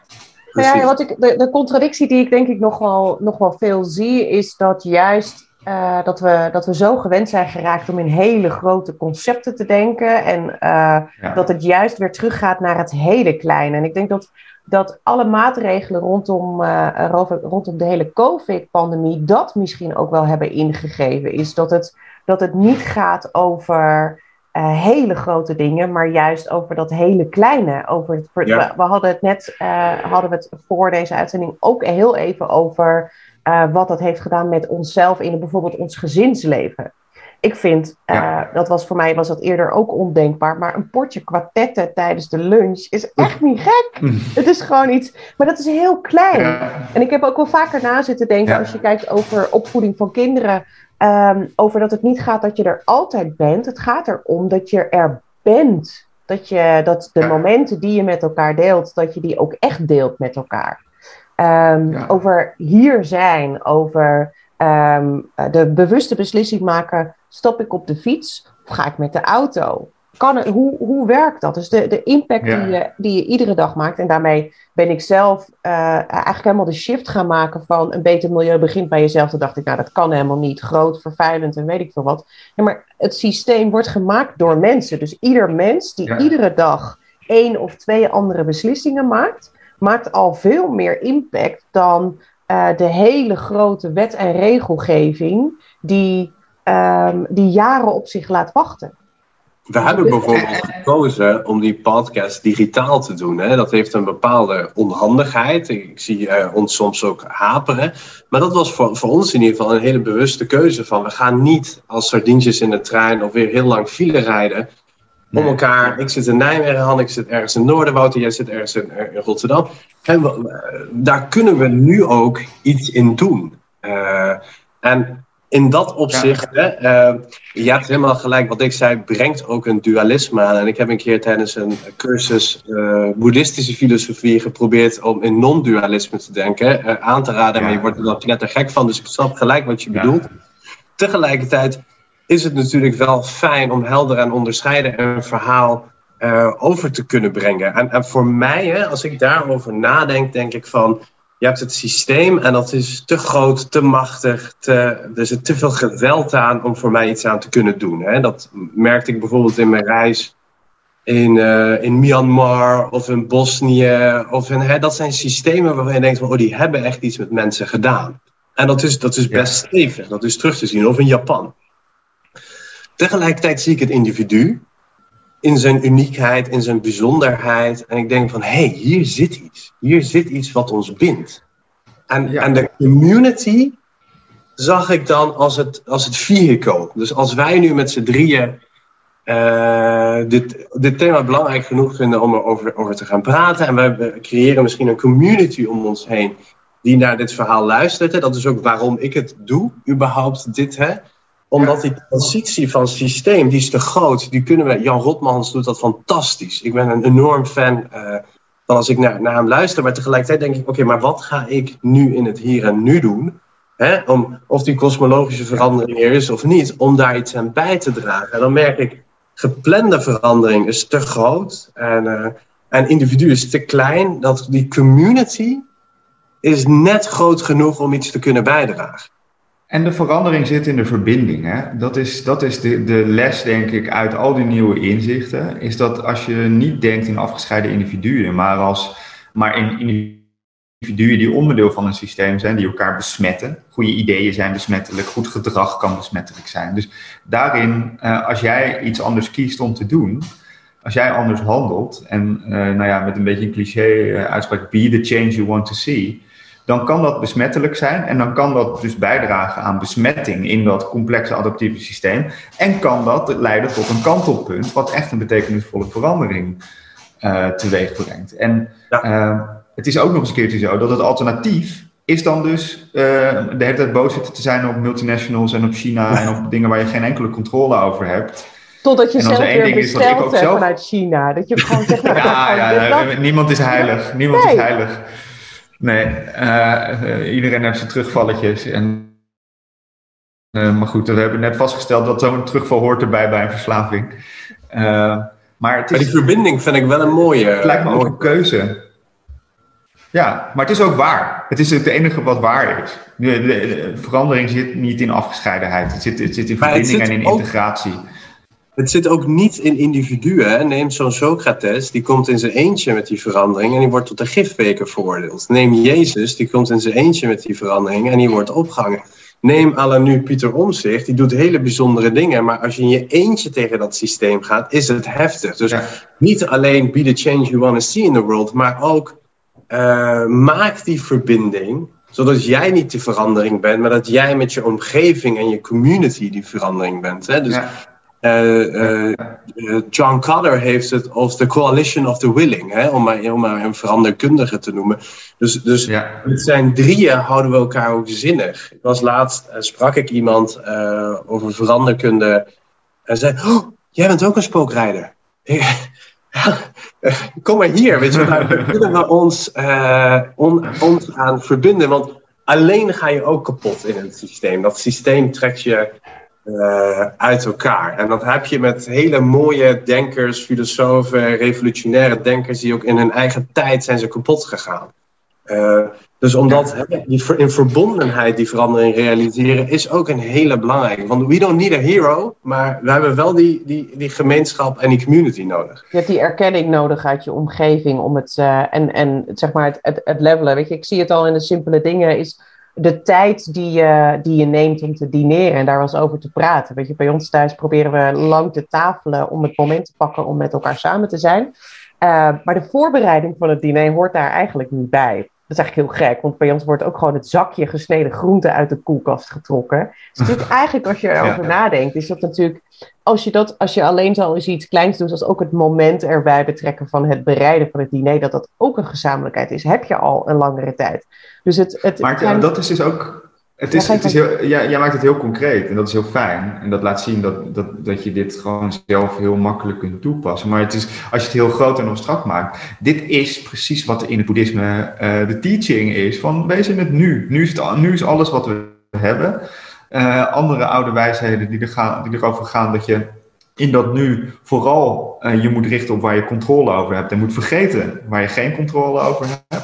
Ja, wat ik, de, de contradictie die ik denk ik nog wel, nog wel veel zie, is dat juist uh, dat, we, dat we zo gewend zijn geraakt om in hele grote concepten te denken. En uh, ja. dat het juist weer teruggaat naar het hele kleine. En ik denk dat, dat alle maatregelen rondom, uh, rondom de hele COVID-pandemie dat misschien ook wel hebben ingegeven. Is dat het, dat het niet gaat over hele grote dingen, maar juist over dat hele kleine. Over het, ja. we, we, hadden het net hadden we het voor deze uitzending ook heel even over uh, wat dat heeft gedaan met onszelf in bijvoorbeeld ons gezinsleven. Ik vind, ja. dat was voor mij was dat eerder ook ondenkbaar, maar een potje kwartetten tijdens de lunch is echt niet gek. Mm. Het is gewoon iets, maar dat is heel klein. Ja. En ik heb ook wel vaker na zitten denken, als je kijkt over opvoeding van kinderen, um, over dat het niet gaat dat je er altijd bent. Het gaat erom dat je er bent. Dat, je, dat de momenten die je met elkaar deelt, dat je die ook echt deelt met elkaar. Um, ja. Over hier zijn, over um, de bewuste beslissing maken: stap ik op de fiets of ga ik met de auto? Kan het, hoe, hoe werkt dat? Dus de, de impact ja. die, je, die je iedere dag maakt. En daarmee ben ik zelf uh, eigenlijk helemaal de shift gaan maken van een beter milieu begint bij jezelf. Toen dacht ik, nou dat kan helemaal niet. Groot, vervuilend en weet ik veel wat. Ja, maar het systeem wordt gemaakt door mensen. Dus ieder mens die ja. iedere dag één of twee andere beslissingen maakt maakt al veel meer impact dan uh, de hele grote wet- en regelgeving die, um, die jaren op zich laat wachten. We hebben bijvoorbeeld gekozen om die podcast digitaal te doen. Hè? Dat heeft een bepaalde onhandigheid. Ik zie uh, ons soms ook haperen. Maar dat was voor, voor ons in ieder geval een hele bewuste keuze. Van we gaan niet als sardientjes in de trein of weer heel lang file rijden om elkaar. Ik zit in Nijmegen, Han, ik zit ergens in Noorderwoud, jij zit ergens in, in Rotterdam. En we, daar kunnen we nu ook iets in doen. Uh, en in dat opzicht, ja. uh, je hebt helemaal gelijk wat ik zei, brengt ook een dualisme aan. En ik heb een keer tijdens een cursus uh, boeddhistische filosofie geprobeerd om in non-dualisme te denken, aan te raden. Ja. Maar je wordt er dan net er gek van, dus ik snap gelijk wat je bedoelt. Tegelijkertijd is het natuurlijk wel fijn om helder en onderscheiden een verhaal uh, over te kunnen brengen. En, en voor mij, hè, als ik daarover nadenk, denk ik van. Je hebt het systeem en dat is te groot, te machtig. Te, er zit te veel geweld aan om voor mij iets aan te kunnen doen. Hè. Dat merkte ik bijvoorbeeld in mijn reis in, uh, in Myanmar of in Bosnië. Of in, hè, dat zijn systemen waarvan je denkt: van, oh, die hebben echt iets met mensen gedaan. En dat is, dat is best ja. stevig, dat is terug te zien. Of in Japan. Tegelijkertijd zie ik het individu in zijn uniekheid, in zijn bijzonderheid. En ik denk van, hé, hey, hier zit iets. Hier zit iets wat ons bindt. En, ja. en de community zag ik dan als het, als het vehicle. Dus als wij nu met z'n drieën uh, dit, dit thema belangrijk genoeg vinden om erover over te gaan praten. En we creëren misschien een community om ons heen die naar dit verhaal luistert. Hè. Dat is ook waarom ik het doe, überhaupt dit. Hè omdat die transitie van systeem, die is te groot. Die kunnen we, Jan Rotmans doet dat fantastisch. Ik ben een enorm fan uh, van als ik naar, naar hem luister. Maar tegelijkertijd denk ik, oké, maar wat ga ik nu in het hier en nu doen? Hè? Om, of die kosmologische verandering er is of niet, om daar iets aan bij te dragen. En dan merk ik, geplande verandering is te groot en, uh, en individu is te klein. Dat die community is net groot genoeg om iets te kunnen bijdragen. En de verandering zit in de verbinding. Hè? Dat is, dat is de, de les, denk ik, uit al die nieuwe inzichten. Is dat als je niet denkt in afgescheiden individuen, maar, als, maar in individuen die onderdeel van een systeem zijn, die elkaar besmetten. Goede ideeën zijn besmettelijk, goed gedrag kan besmettelijk zijn. Dus daarin, uh, als jij iets anders kiest om te doen, als jij anders handelt, en uh, nou ja, met een beetje een cliché uh, uitspraak, be the change you want to see dan kan dat besmettelijk zijn en dan kan dat dus bijdragen aan besmetting in dat complexe adaptieve systeem. En kan dat leiden tot een kantelpunt, wat echt een betekenisvolle verandering uh, teweeg brengt. En uh, het is ook nog eens een keertje zo dat het alternatief is dan dus uh, de hele tijd boos zitten te zijn op multinationals en op China en op dingen waar je geen enkele controle over hebt. Totdat je zelf weer bestelt is, zelf... vanuit China. Dat je gewoon zegt... Nou, ja, ja, ja, niemand is heilig. Niemand nee. is heilig. Nee, uh, iedereen heeft zijn terugvalletjes. En, uh, maar goed, we hebben net vastgesteld dat zo'n terugval hoort erbij bij een verslaving. Uh, maar, het is, maar die verbinding vind ik wel een mooie. Het lijkt me ook een keuze. Ja, maar het is ook waar. Het is het enige wat waar is. De, de, de verandering zit niet in afgescheidenheid. Het zit, het zit in verbinding en in integratie. Het zit ook niet in individuen. Neem zo'n Socrates, die komt in zijn eentje met die verandering en die wordt tot de gifbeker veroordeeld. Neem Jezus, die komt in zijn eentje met die verandering en die wordt opgehangen. Neem alleen nu Pieter Omzicht, die doet hele bijzondere dingen, maar als je in je eentje tegen dat systeem gaat, is het heftig. Dus niet alleen be the change you want to see in the world, maar ook uh, maak die verbinding, zodat jij niet de verandering bent, maar dat jij met je omgeving en je community die verandering bent. Hè? Dus uh, John Cutter heeft het als de coalition of the willing, hè, om, maar, om maar een veranderkundige te noemen. Dus, dus ja. met zijn drieën houden we elkaar ook zinnig. Ik was laatst, sprak ik iemand over veranderkunde en zei, oh, jij bent ook een spookrijder. Kom maar hier, weet je, daar kunnen we ons, on, ons aan verbinden, want alleen ga je ook kapot in het systeem. Dat systeem trekt je uh, uit elkaar. En dat heb je met hele mooie denkers, filosofen, revolutionaire denkers, die ook in hun eigen tijd zijn ze kapot gegaan. Uh, dus omdat die in verbondenheid die verandering realiseren, is ook een hele belangrijke. Want we don't need a hero, maar we hebben wel die, die, die gemeenschap en die community nodig. Je hebt die erkenning nodig uit je omgeving om het, uh, en, en zeg maar het, het, het levelen. Weet je, ik zie het al in de simpele dingen, is de tijd die je, die je neemt om te dineren en daar was over te praten. Weet je, bij ons thuis proberen we lang te tafelen om het moment te pakken om met elkaar samen te zijn. Uh, maar de voorbereiding van het diner hoort daar eigenlijk niet bij. Dat is eigenlijk heel gek, want bij ons wordt ook gewoon het zakje gesneden groente uit de koelkast getrokken. Dus eigenlijk als je erover ja. nadenkt, is dat natuurlijk, als je, dat, als je alleen zo eens iets kleins doet, als ook het moment erbij betrekken van het bereiden van het diner, dat dat ook een gezamenlijkheid is, heb je al een langere tijd. Dus het, het, maar het, dat is dus ook. Het is, het is heel, ja, jij maakt het heel concreet en dat is heel fijn. En dat laat zien dat, dat, dat je dit gewoon zelf heel makkelijk kunt toepassen. Maar het is, als je het heel groot en abstract maakt, dit is precies wat in het boeddhisme uh, de teaching is: van wees in het nu. Nu is, het, nu is alles wat we hebben. Uh, andere oude wijsheden die, er gaan, die erover gaan dat je in dat nu vooral uh, je moet richten op waar je controle over hebt en moet vergeten waar je geen controle over hebt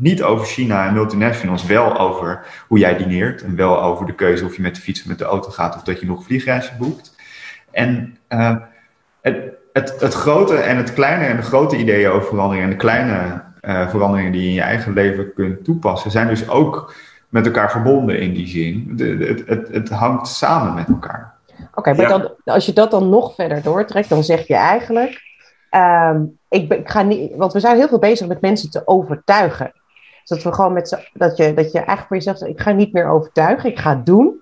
niet over China en multinationals, wel over hoe jij dineert. En wel over de keuze of je met de fiets of met de auto gaat of dat je nog een vliegreisje boekt. En uh, het, het, het grote en het kleine en de grote ideeën over verandering en de kleine uh, veranderingen die je in je eigen leven kunt toepassen, zijn dus ook met elkaar verbonden in die zin. De, de, het, het, het hangt samen met elkaar. Oké, okay, maar ja. dan, als je dat dan nog verder doortrekt, dan zeg je eigenlijk. Um, ik, ben, ik, ga niet, want we zijn heel veel bezig met mensen te overtuigen. Dat we gewoon met dat je, dat je eigenlijk voor jezelf zegt, ik ga niet meer overtuigen, ik ga doen.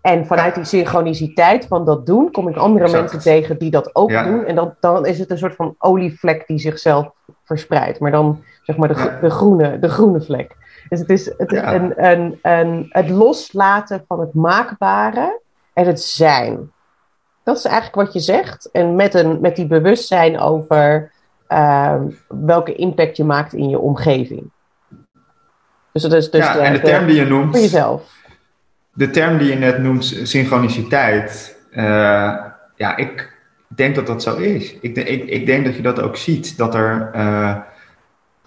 En vanuit die synchroniciteit van dat doen, kom ik andere exact. mensen tegen die dat ook ja. doen. En dan, dan is het een soort van olievlek die zichzelf verspreidt. Maar dan zeg maar de, ja. de, groene, de groene vlek. Dus het is, het, is ja. een, een, een, het loslaten van het maakbare en het zijn. Dat is eigenlijk wat je zegt. En met, een, met die bewustzijn over uh, welke impact je maakt in je omgeving. Dus dat is dus ja, de, en de term die je noemt. Voor jezelf. De term die je net noemt, synchroniciteit. Uh, ja, ik, denk dat dat zo is. Ik, ik, ik denk dat je dat ook ziet, dat er uh,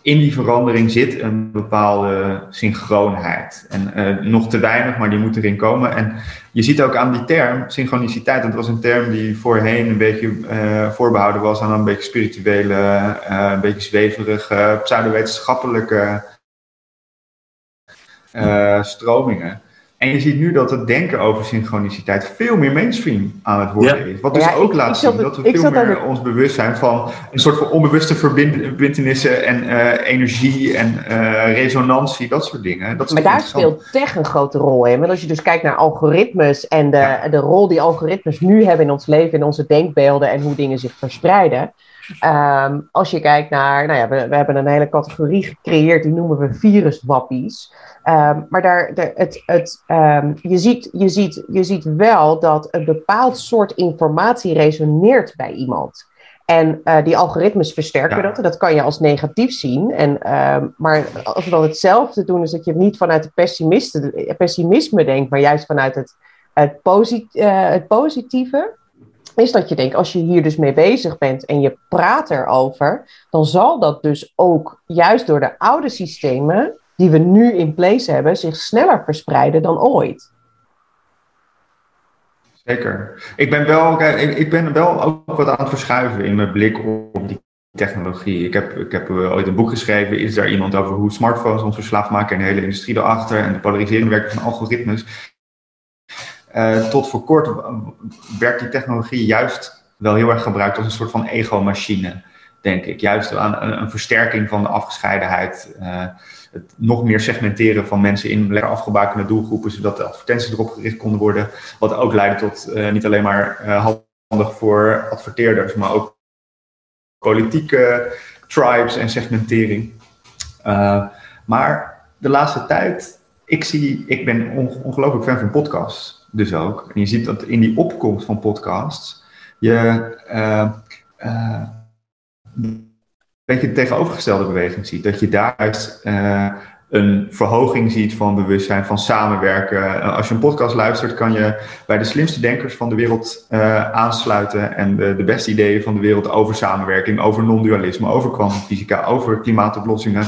in die verandering zit een bepaalde synchroonheid. En uh, nog te weinig, maar die moet erin komen. En je ziet ook aan die term, synchroniciteit, dat was een term die voorheen een beetje uh, voorbehouden was aan een beetje spirituele, een beetje zweverige, pseudowetenschappelijke stromingen. En je ziet nu dat het denken over synchroniciteit veel meer mainstream aan het worden is. Wat dus ook laat zien dat we veel meer ons bewust zijn van een soort van onbewuste verbindenissen en uh, energie en uh, resonantie, dat soort dingen. Dat maar daar speelt tech een grote rol in. Want als je dus kijkt naar algoritmes en de, ja. de rol die algoritmes nu hebben in ons leven, in onze denkbeelden en hoe dingen zich verspreiden. Um, als je kijkt naar, nou ja, we, we, hebben een hele categorie gecreëerd, die noemen we viruswappies. Um, maar daar, de, het, het, um, je, ziet, je, ziet, je ziet wel dat een bepaald soort informatie resoneert bij iemand. En uh, die algoritmes versterken ja. dat. En dat kan je als negatief zien. En, maar als we dan hetzelfde doen, is dat je niet vanuit het pessimisme denkt, maar juist vanuit het, het, posit, uh, het positieve is dat je denkt, als je hier dus mee bezig bent en je praat erover, dan zal dat dus ook juist door de oude systemen die we nu in place hebben, zich sneller verspreiden dan ooit. Zeker. Ik ben wel, ik ben wel ook wat aan het verschuiven in mijn blik op die technologie. Ik heb, ik heb eh, ooit een boek geschreven, is daar iemand over hoe smartphones ons verslaafd maken en de hele industrie erachter en de polariserende werking van algoritmes. Uh, tot voor kort werd die technologie juist wel heel erg gebruikt als een soort van ego-machine, denk ik. Juist aan een, versterking van de afgescheidenheid. Uh, het nog meer segmenteren van mensen in lekker afgebakende doelgroepen, zodat de advertenties erop gericht konden worden. Wat ook leidde tot uh, niet alleen maar handig voor adverteerders, maar ook politieke tribes en segmentering. maar de laatste tijd, ik, zie, ik ben ongelooflijk fan van podcasts dus ook. En je ziet dat in die opkomst van podcasts je uh, uh, een beetje de tegenovergestelde beweging ziet. Dat je daar juist uh, een verhoging ziet van bewustzijn, van samenwerken. Als je een podcast luistert, kan je bij de slimste denkers van de wereld aansluiten en de, de, beste ideeën van de wereld over samenwerking, over non-dualisme, over kwantumfysica, over klimaatoplossingen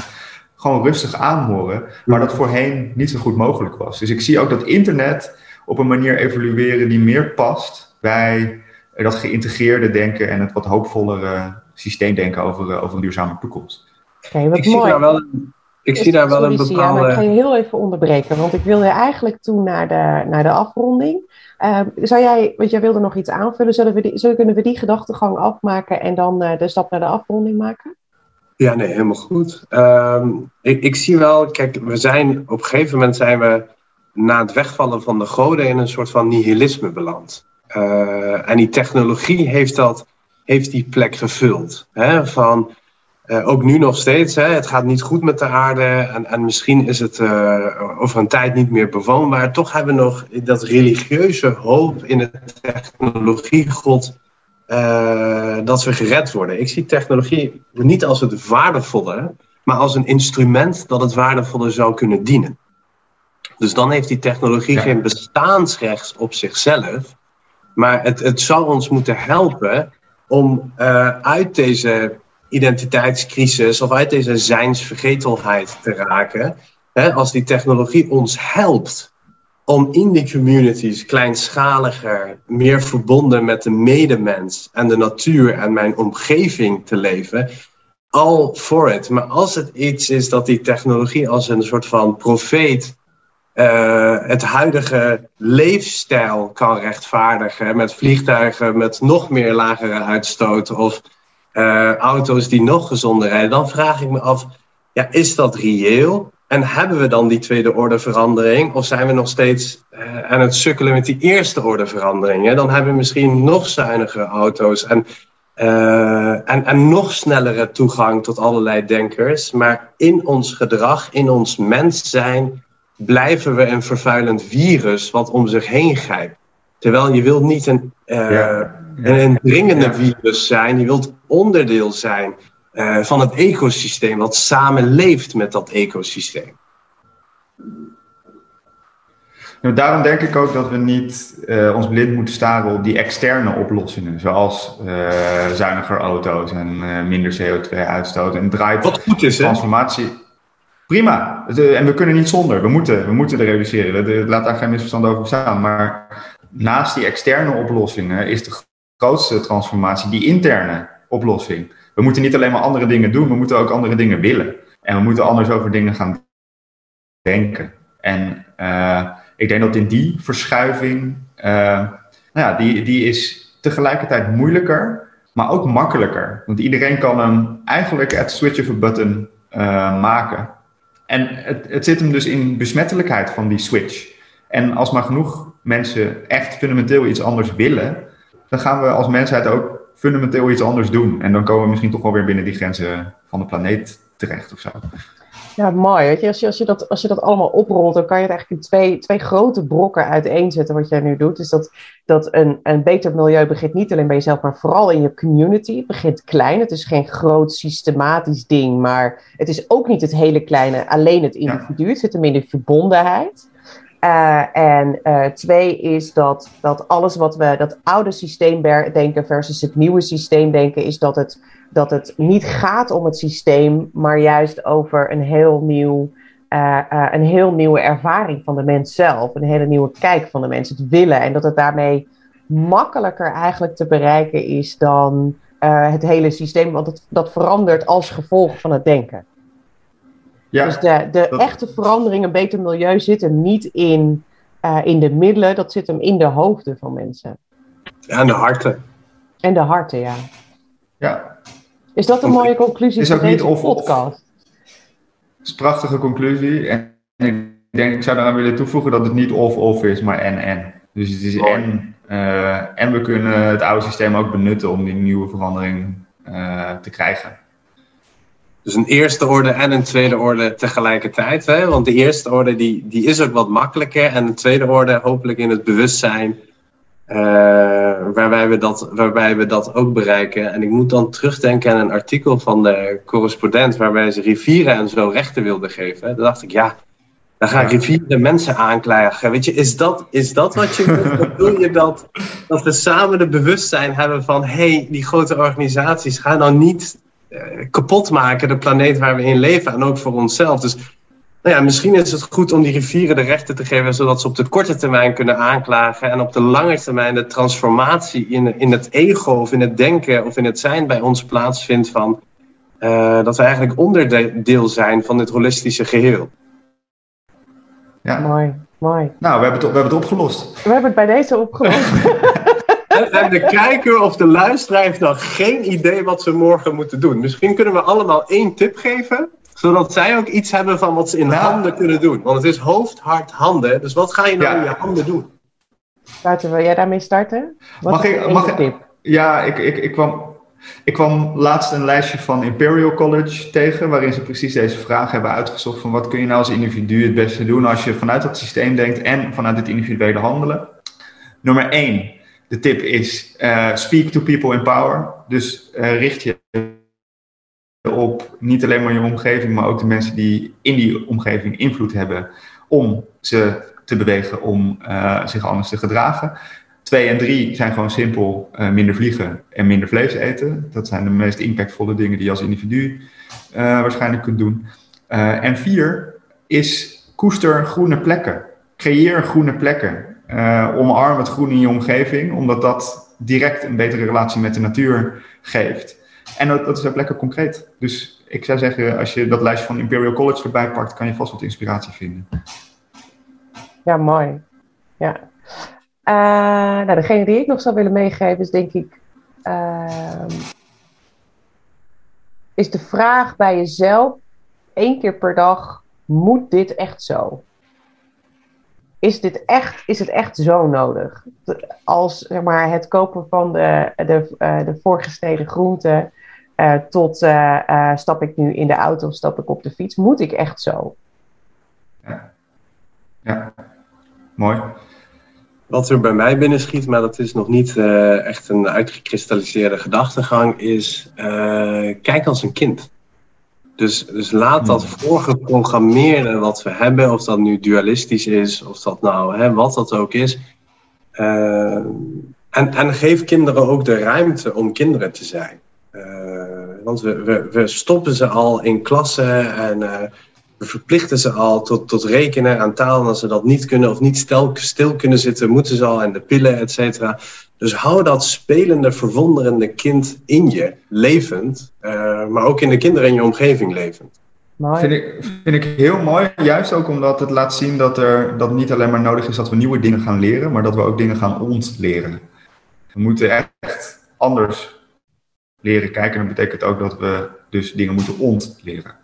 gewoon rustig aanhoren, maar dat voorheen niet zo goed mogelijk was. Dus ik zie ook dat internet op een manier evolueren die meer past bij dat geïntegreerde denken en het wat hoopvollere systeemdenken over, eh, over een duurzame toekomst. Okay, wat ik mooi. Zie daar wel een, ik zie daar wel een bepaalde... Ja, ik ga je heel even onderbreken, want ik wilde eigenlijk toe naar de, naar de afronding. Uh, zou jij, want jij wilde nog iets aanvullen, zullen we die, zullen, kunnen we die gedachtegang afmaken en dan uh, de stap naar de afronding maken? Ja, nee, helemaal goed. Uh, ik, ik zie wel, kijk, we zijn op een gegeven moment zijn we na het wegvallen van de goden in een soort van nihilisme beland. Uh, en die technologie heeft, dat, heeft die plek gevuld. Hè? Van, uh, ook nu nog steeds, hè? het gaat niet goed met de aarde en, en misschien is het uh, over een tijd niet meer bewoonbaar. Toch hebben we nog dat religieuze hoop in de technologiegod dat we gered worden. Ik zie technologie niet als het waardevolle, maar als een instrument dat het waardevolle zou kunnen dienen. Dus dan heeft die technologie ja. geen bestaansrecht op zichzelf. Maar het, het zou ons moeten helpen om uh, uit deze identiteitscrisis of uit deze zijnsvergetelheid te raken. Hè, als die technologie ons helpt om in die communities kleinschaliger, meer verbonden met de medemens en de natuur en mijn omgeving te leven. Al voor het. Maar als het iets is dat die technologie als een soort van profeet uh, het huidige leefstijl kan rechtvaardigen met vliegtuigen met nog meer lagere uitstoot of uh, auto's die nog gezonder rijden, dan vraag ik me af, ja, is dat reëel? En hebben we dan die tweede orde verandering? Of zijn we nog steeds uh, aan het sukkelen met die eerste orde verandering? Dan hebben we misschien nog zuinigere auto's en, en, en nog snellere toegang tot allerlei denkers. Maar in ons gedrag, in ons mens zijn, blijven we een vervuilend virus wat om zich heen grijpt. Terwijl je wilt niet een, uh, ja. een, een dringende ja. virus zijn, je wilt onderdeel zijn uh, van het ecosysteem, wat samen leeft met dat ecosysteem. Nou, daarom denk ik ook dat we niet uh, ons blind moeten staren op die externe oplossingen, zoals zuiniger auto's en minder CO2-uitstoot. En draait Wat goed is, transformatie. Prima. En we kunnen niet zonder. We moeten, we moeten er reduceren. Laat daar geen misverstand over staan. Maar naast die externe oplossingen is de grootste transformatie die interne oplossing. We moeten niet alleen maar andere dingen doen, we moeten ook andere dingen willen. En we moeten anders over dingen gaan denken. En uh, ik denk dat in die verschuiving, uh, nou ja, die, die is tegelijkertijd moeilijker, maar ook makkelijker. Want iedereen kan hem eigenlijk at switch of a button uh, maken. En het, het zit hem dus in besmettelijkheid van die switch. En als maar genoeg mensen echt fundamenteel iets anders willen, dan gaan we als mensheid ook fundamenteel iets anders doen. En dan komen we misschien toch wel weer binnen die grenzen van de planeet terecht of zo. Ja, mooi. Weet je, als, je, als, je dat, als je dat allemaal oprolt, dan kan je het eigenlijk in twee, twee grote brokken uiteenzetten wat jij nu doet. Dus dat, dat een, een beter milieu begint niet alleen bij jezelf, maar vooral in je community. Het begint klein. Het is geen groot systematisch ding, maar het is ook niet het hele kleine, alleen het individu. Ja. Het zit hem in de verbondenheid. Uh, en uh, twee is dat, dat alles wat we, dat oude systeemdenken versus het nieuwe systeemdenken, is dat het, dat het niet gaat om het systeem, maar juist over een heel, nieuw, uh, een heel nieuwe ervaring van de mens zelf. Een hele nieuwe kijk van de mens, het willen. En dat het daarmee makkelijker eigenlijk te bereiken is dan het hele systeem, want het, dat verandert als gevolg van het denken. Ja, dus de, de dat... echte verandering, een beter milieu, zit hem niet in, in de middelen, dat zit hem in de hoofden van mensen. Ja, en de harten. En de harten, ja. Ja. Is dat een mooie conclusie is ook van niet deze of, podcast? Of. Het is een prachtige conclusie. En ik denk, ik zou daaraan willen toevoegen dat het niet of-of is, maar en-en. Dus het is en, uh, en we kunnen het oude systeem ook benutten om die nieuwe verandering uh, te krijgen. Dus een eerste orde en een tweede orde tegelijkertijd. Hè? Want de eerste orde die, die is ook wat makkelijker. En de tweede orde hopelijk in het bewustzijn. Uh, waarbij, we dat, waarbij we dat ook bereiken. En ik moet dan terugdenken aan een artikel van de correspondent. waarbij ze rivieren en zo rechten wilden geven. Dan dacht ik, ja, dan gaan rivieren mensen aanklagen. Weet je, is dat, is dat wat je wilt? Wil je dat, dat we samen de bewustzijn hebben van... hé, hey, die grote organisaties gaan nou niet kapot maken, de planeet waar we in leven en ook voor onszelf. Dus nou ja, misschien is het goed om die rivieren de rechten te geven, zodat ze op de korte termijn kunnen aanklagen en op de lange termijn de transformatie in, in het ego of in het denken of in het zijn bij ons plaatsvindt van uh, dat we eigenlijk onderdeel zijn van dit holistische geheel. Ja. Mooi, mooi. Nou, we hebben, het, we hebben het opgelost. We hebben het bij deze opgelost. En de kijker of de luisteraar heeft nog geen idee wat ze morgen moeten doen. Misschien kunnen we allemaal één tip geven, zodat zij ook iets hebben van wat ze in nou, handen kunnen doen. Want het is hoofd, hart, handen. Dus wat ga je nou ja. in je handen doen? Wouter, wil jij daarmee starten? Wat mag ik, mag tip? Ja, ik, ik, ik, kwam, ik kwam laatst een lijstje van Imperial College tegen, waarin ze precies deze vraag hebben uitgezocht van wat kun je nou als individu het beste doen als je vanuit dat systeem denkt en vanuit het individuele handelen. Nummer 1 de tip is uh, speak to people in power. Dus uh, richt je op niet alleen maar je omgeving, maar ook de mensen die in die omgeving invloed hebben om ze te bewegen om uh, zich anders te gedragen. Twee en drie zijn gewoon simpel minder vliegen en minder vlees eten. Dat zijn de meest impactvolle dingen die je als individu waarschijnlijk kunt doen. en vier is koester groene plekken. Creëer groene plekken. Uh, omarm het groen in je omgeving, omdat dat direct een betere relatie met de natuur geeft. En dat, dat is ook lekker concreet. Dus ik zou zeggen, als je dat lijstje van Imperial College erbij pakt, kan je vast wat inspiratie vinden. Ja, mooi. Ja. Uh, nou, degene die ik nog zou willen meegeven is denk ik. Uh, is de vraag bij jezelf: één keer per dag, moet dit echt zo? Is, dit echt, is het echt zo nodig? Als zeg maar, het kopen van de, de, uh, de voorgesneden groenten uh, tot uh, stap ik nu in de auto of stap ik op de fiets, moet ik echt zo? Ja, ja. mooi. Wat er bij mij binnen schiet, maar dat is nog niet echt een uitgekristalliseerde gedachtegang, is kijk als een kind. Dus, dus laat dat hmm. voorgeprogrammeerde wat we hebben, of dat nu dualistisch is, of dat nou, hè, wat dat ook is. Uh, en, en geef kinderen ook de ruimte om kinderen te zijn. Uh, want we, we, we, stoppen ze al in klassen en we verplichten ze al tot, tot rekenen aan taal. En als ze dat niet kunnen of niet stil, stil kunnen zitten, moeten ze al en de pillen, et cetera. Dus hou dat spelende, verwonderende kind in je levend, uh, maar ook in de kinderen in je omgeving levend. Mooi. Vind ik, vind ik heel mooi, juist ook omdat het laat zien dat, er, dat niet alleen maar nodig is dat we nieuwe dingen gaan leren, maar dat we ook dingen gaan ontleren. We moeten echt anders leren kijken. En dat betekent ook dat we dus dingen moeten ontleren.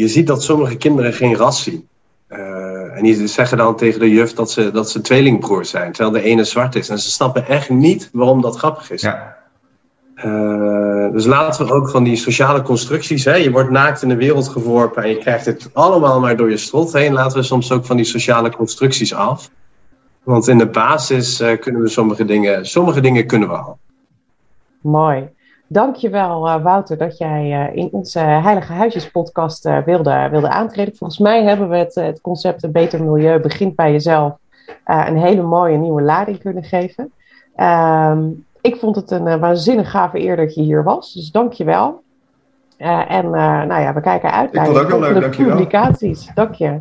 Je ziet dat sommige kinderen geen ras zien. Uh, en die zeggen dan tegen de juf dat ze, dat ze tweelingbroers zijn, terwijl de ene zwart is. En ze snappen echt niet waarom dat grappig is. Ja. Uh, dus laten we ook van die sociale constructies, hè, je wordt naakt in de wereld geworpen en je krijgt het allemaal maar door je strot heen. Laten we soms ook van die sociale constructies af. Want in de basis uh, kunnen we sommige dingen, sommige dingen kunnen we al. Mooi. Dankjewel uh, Wouter dat jij uh, in onze Heilige Huisjes podcast wilde, wilde aantreden. Volgens mij hebben we het, het concept een beter milieu begint bij jezelf een hele mooie nieuwe lading kunnen geven. Ehm, ik vond het een waanzinnig gave eer dat je hier was, dus dankjewel. en nou ja, we kijken uit naar de publicaties. Dank je.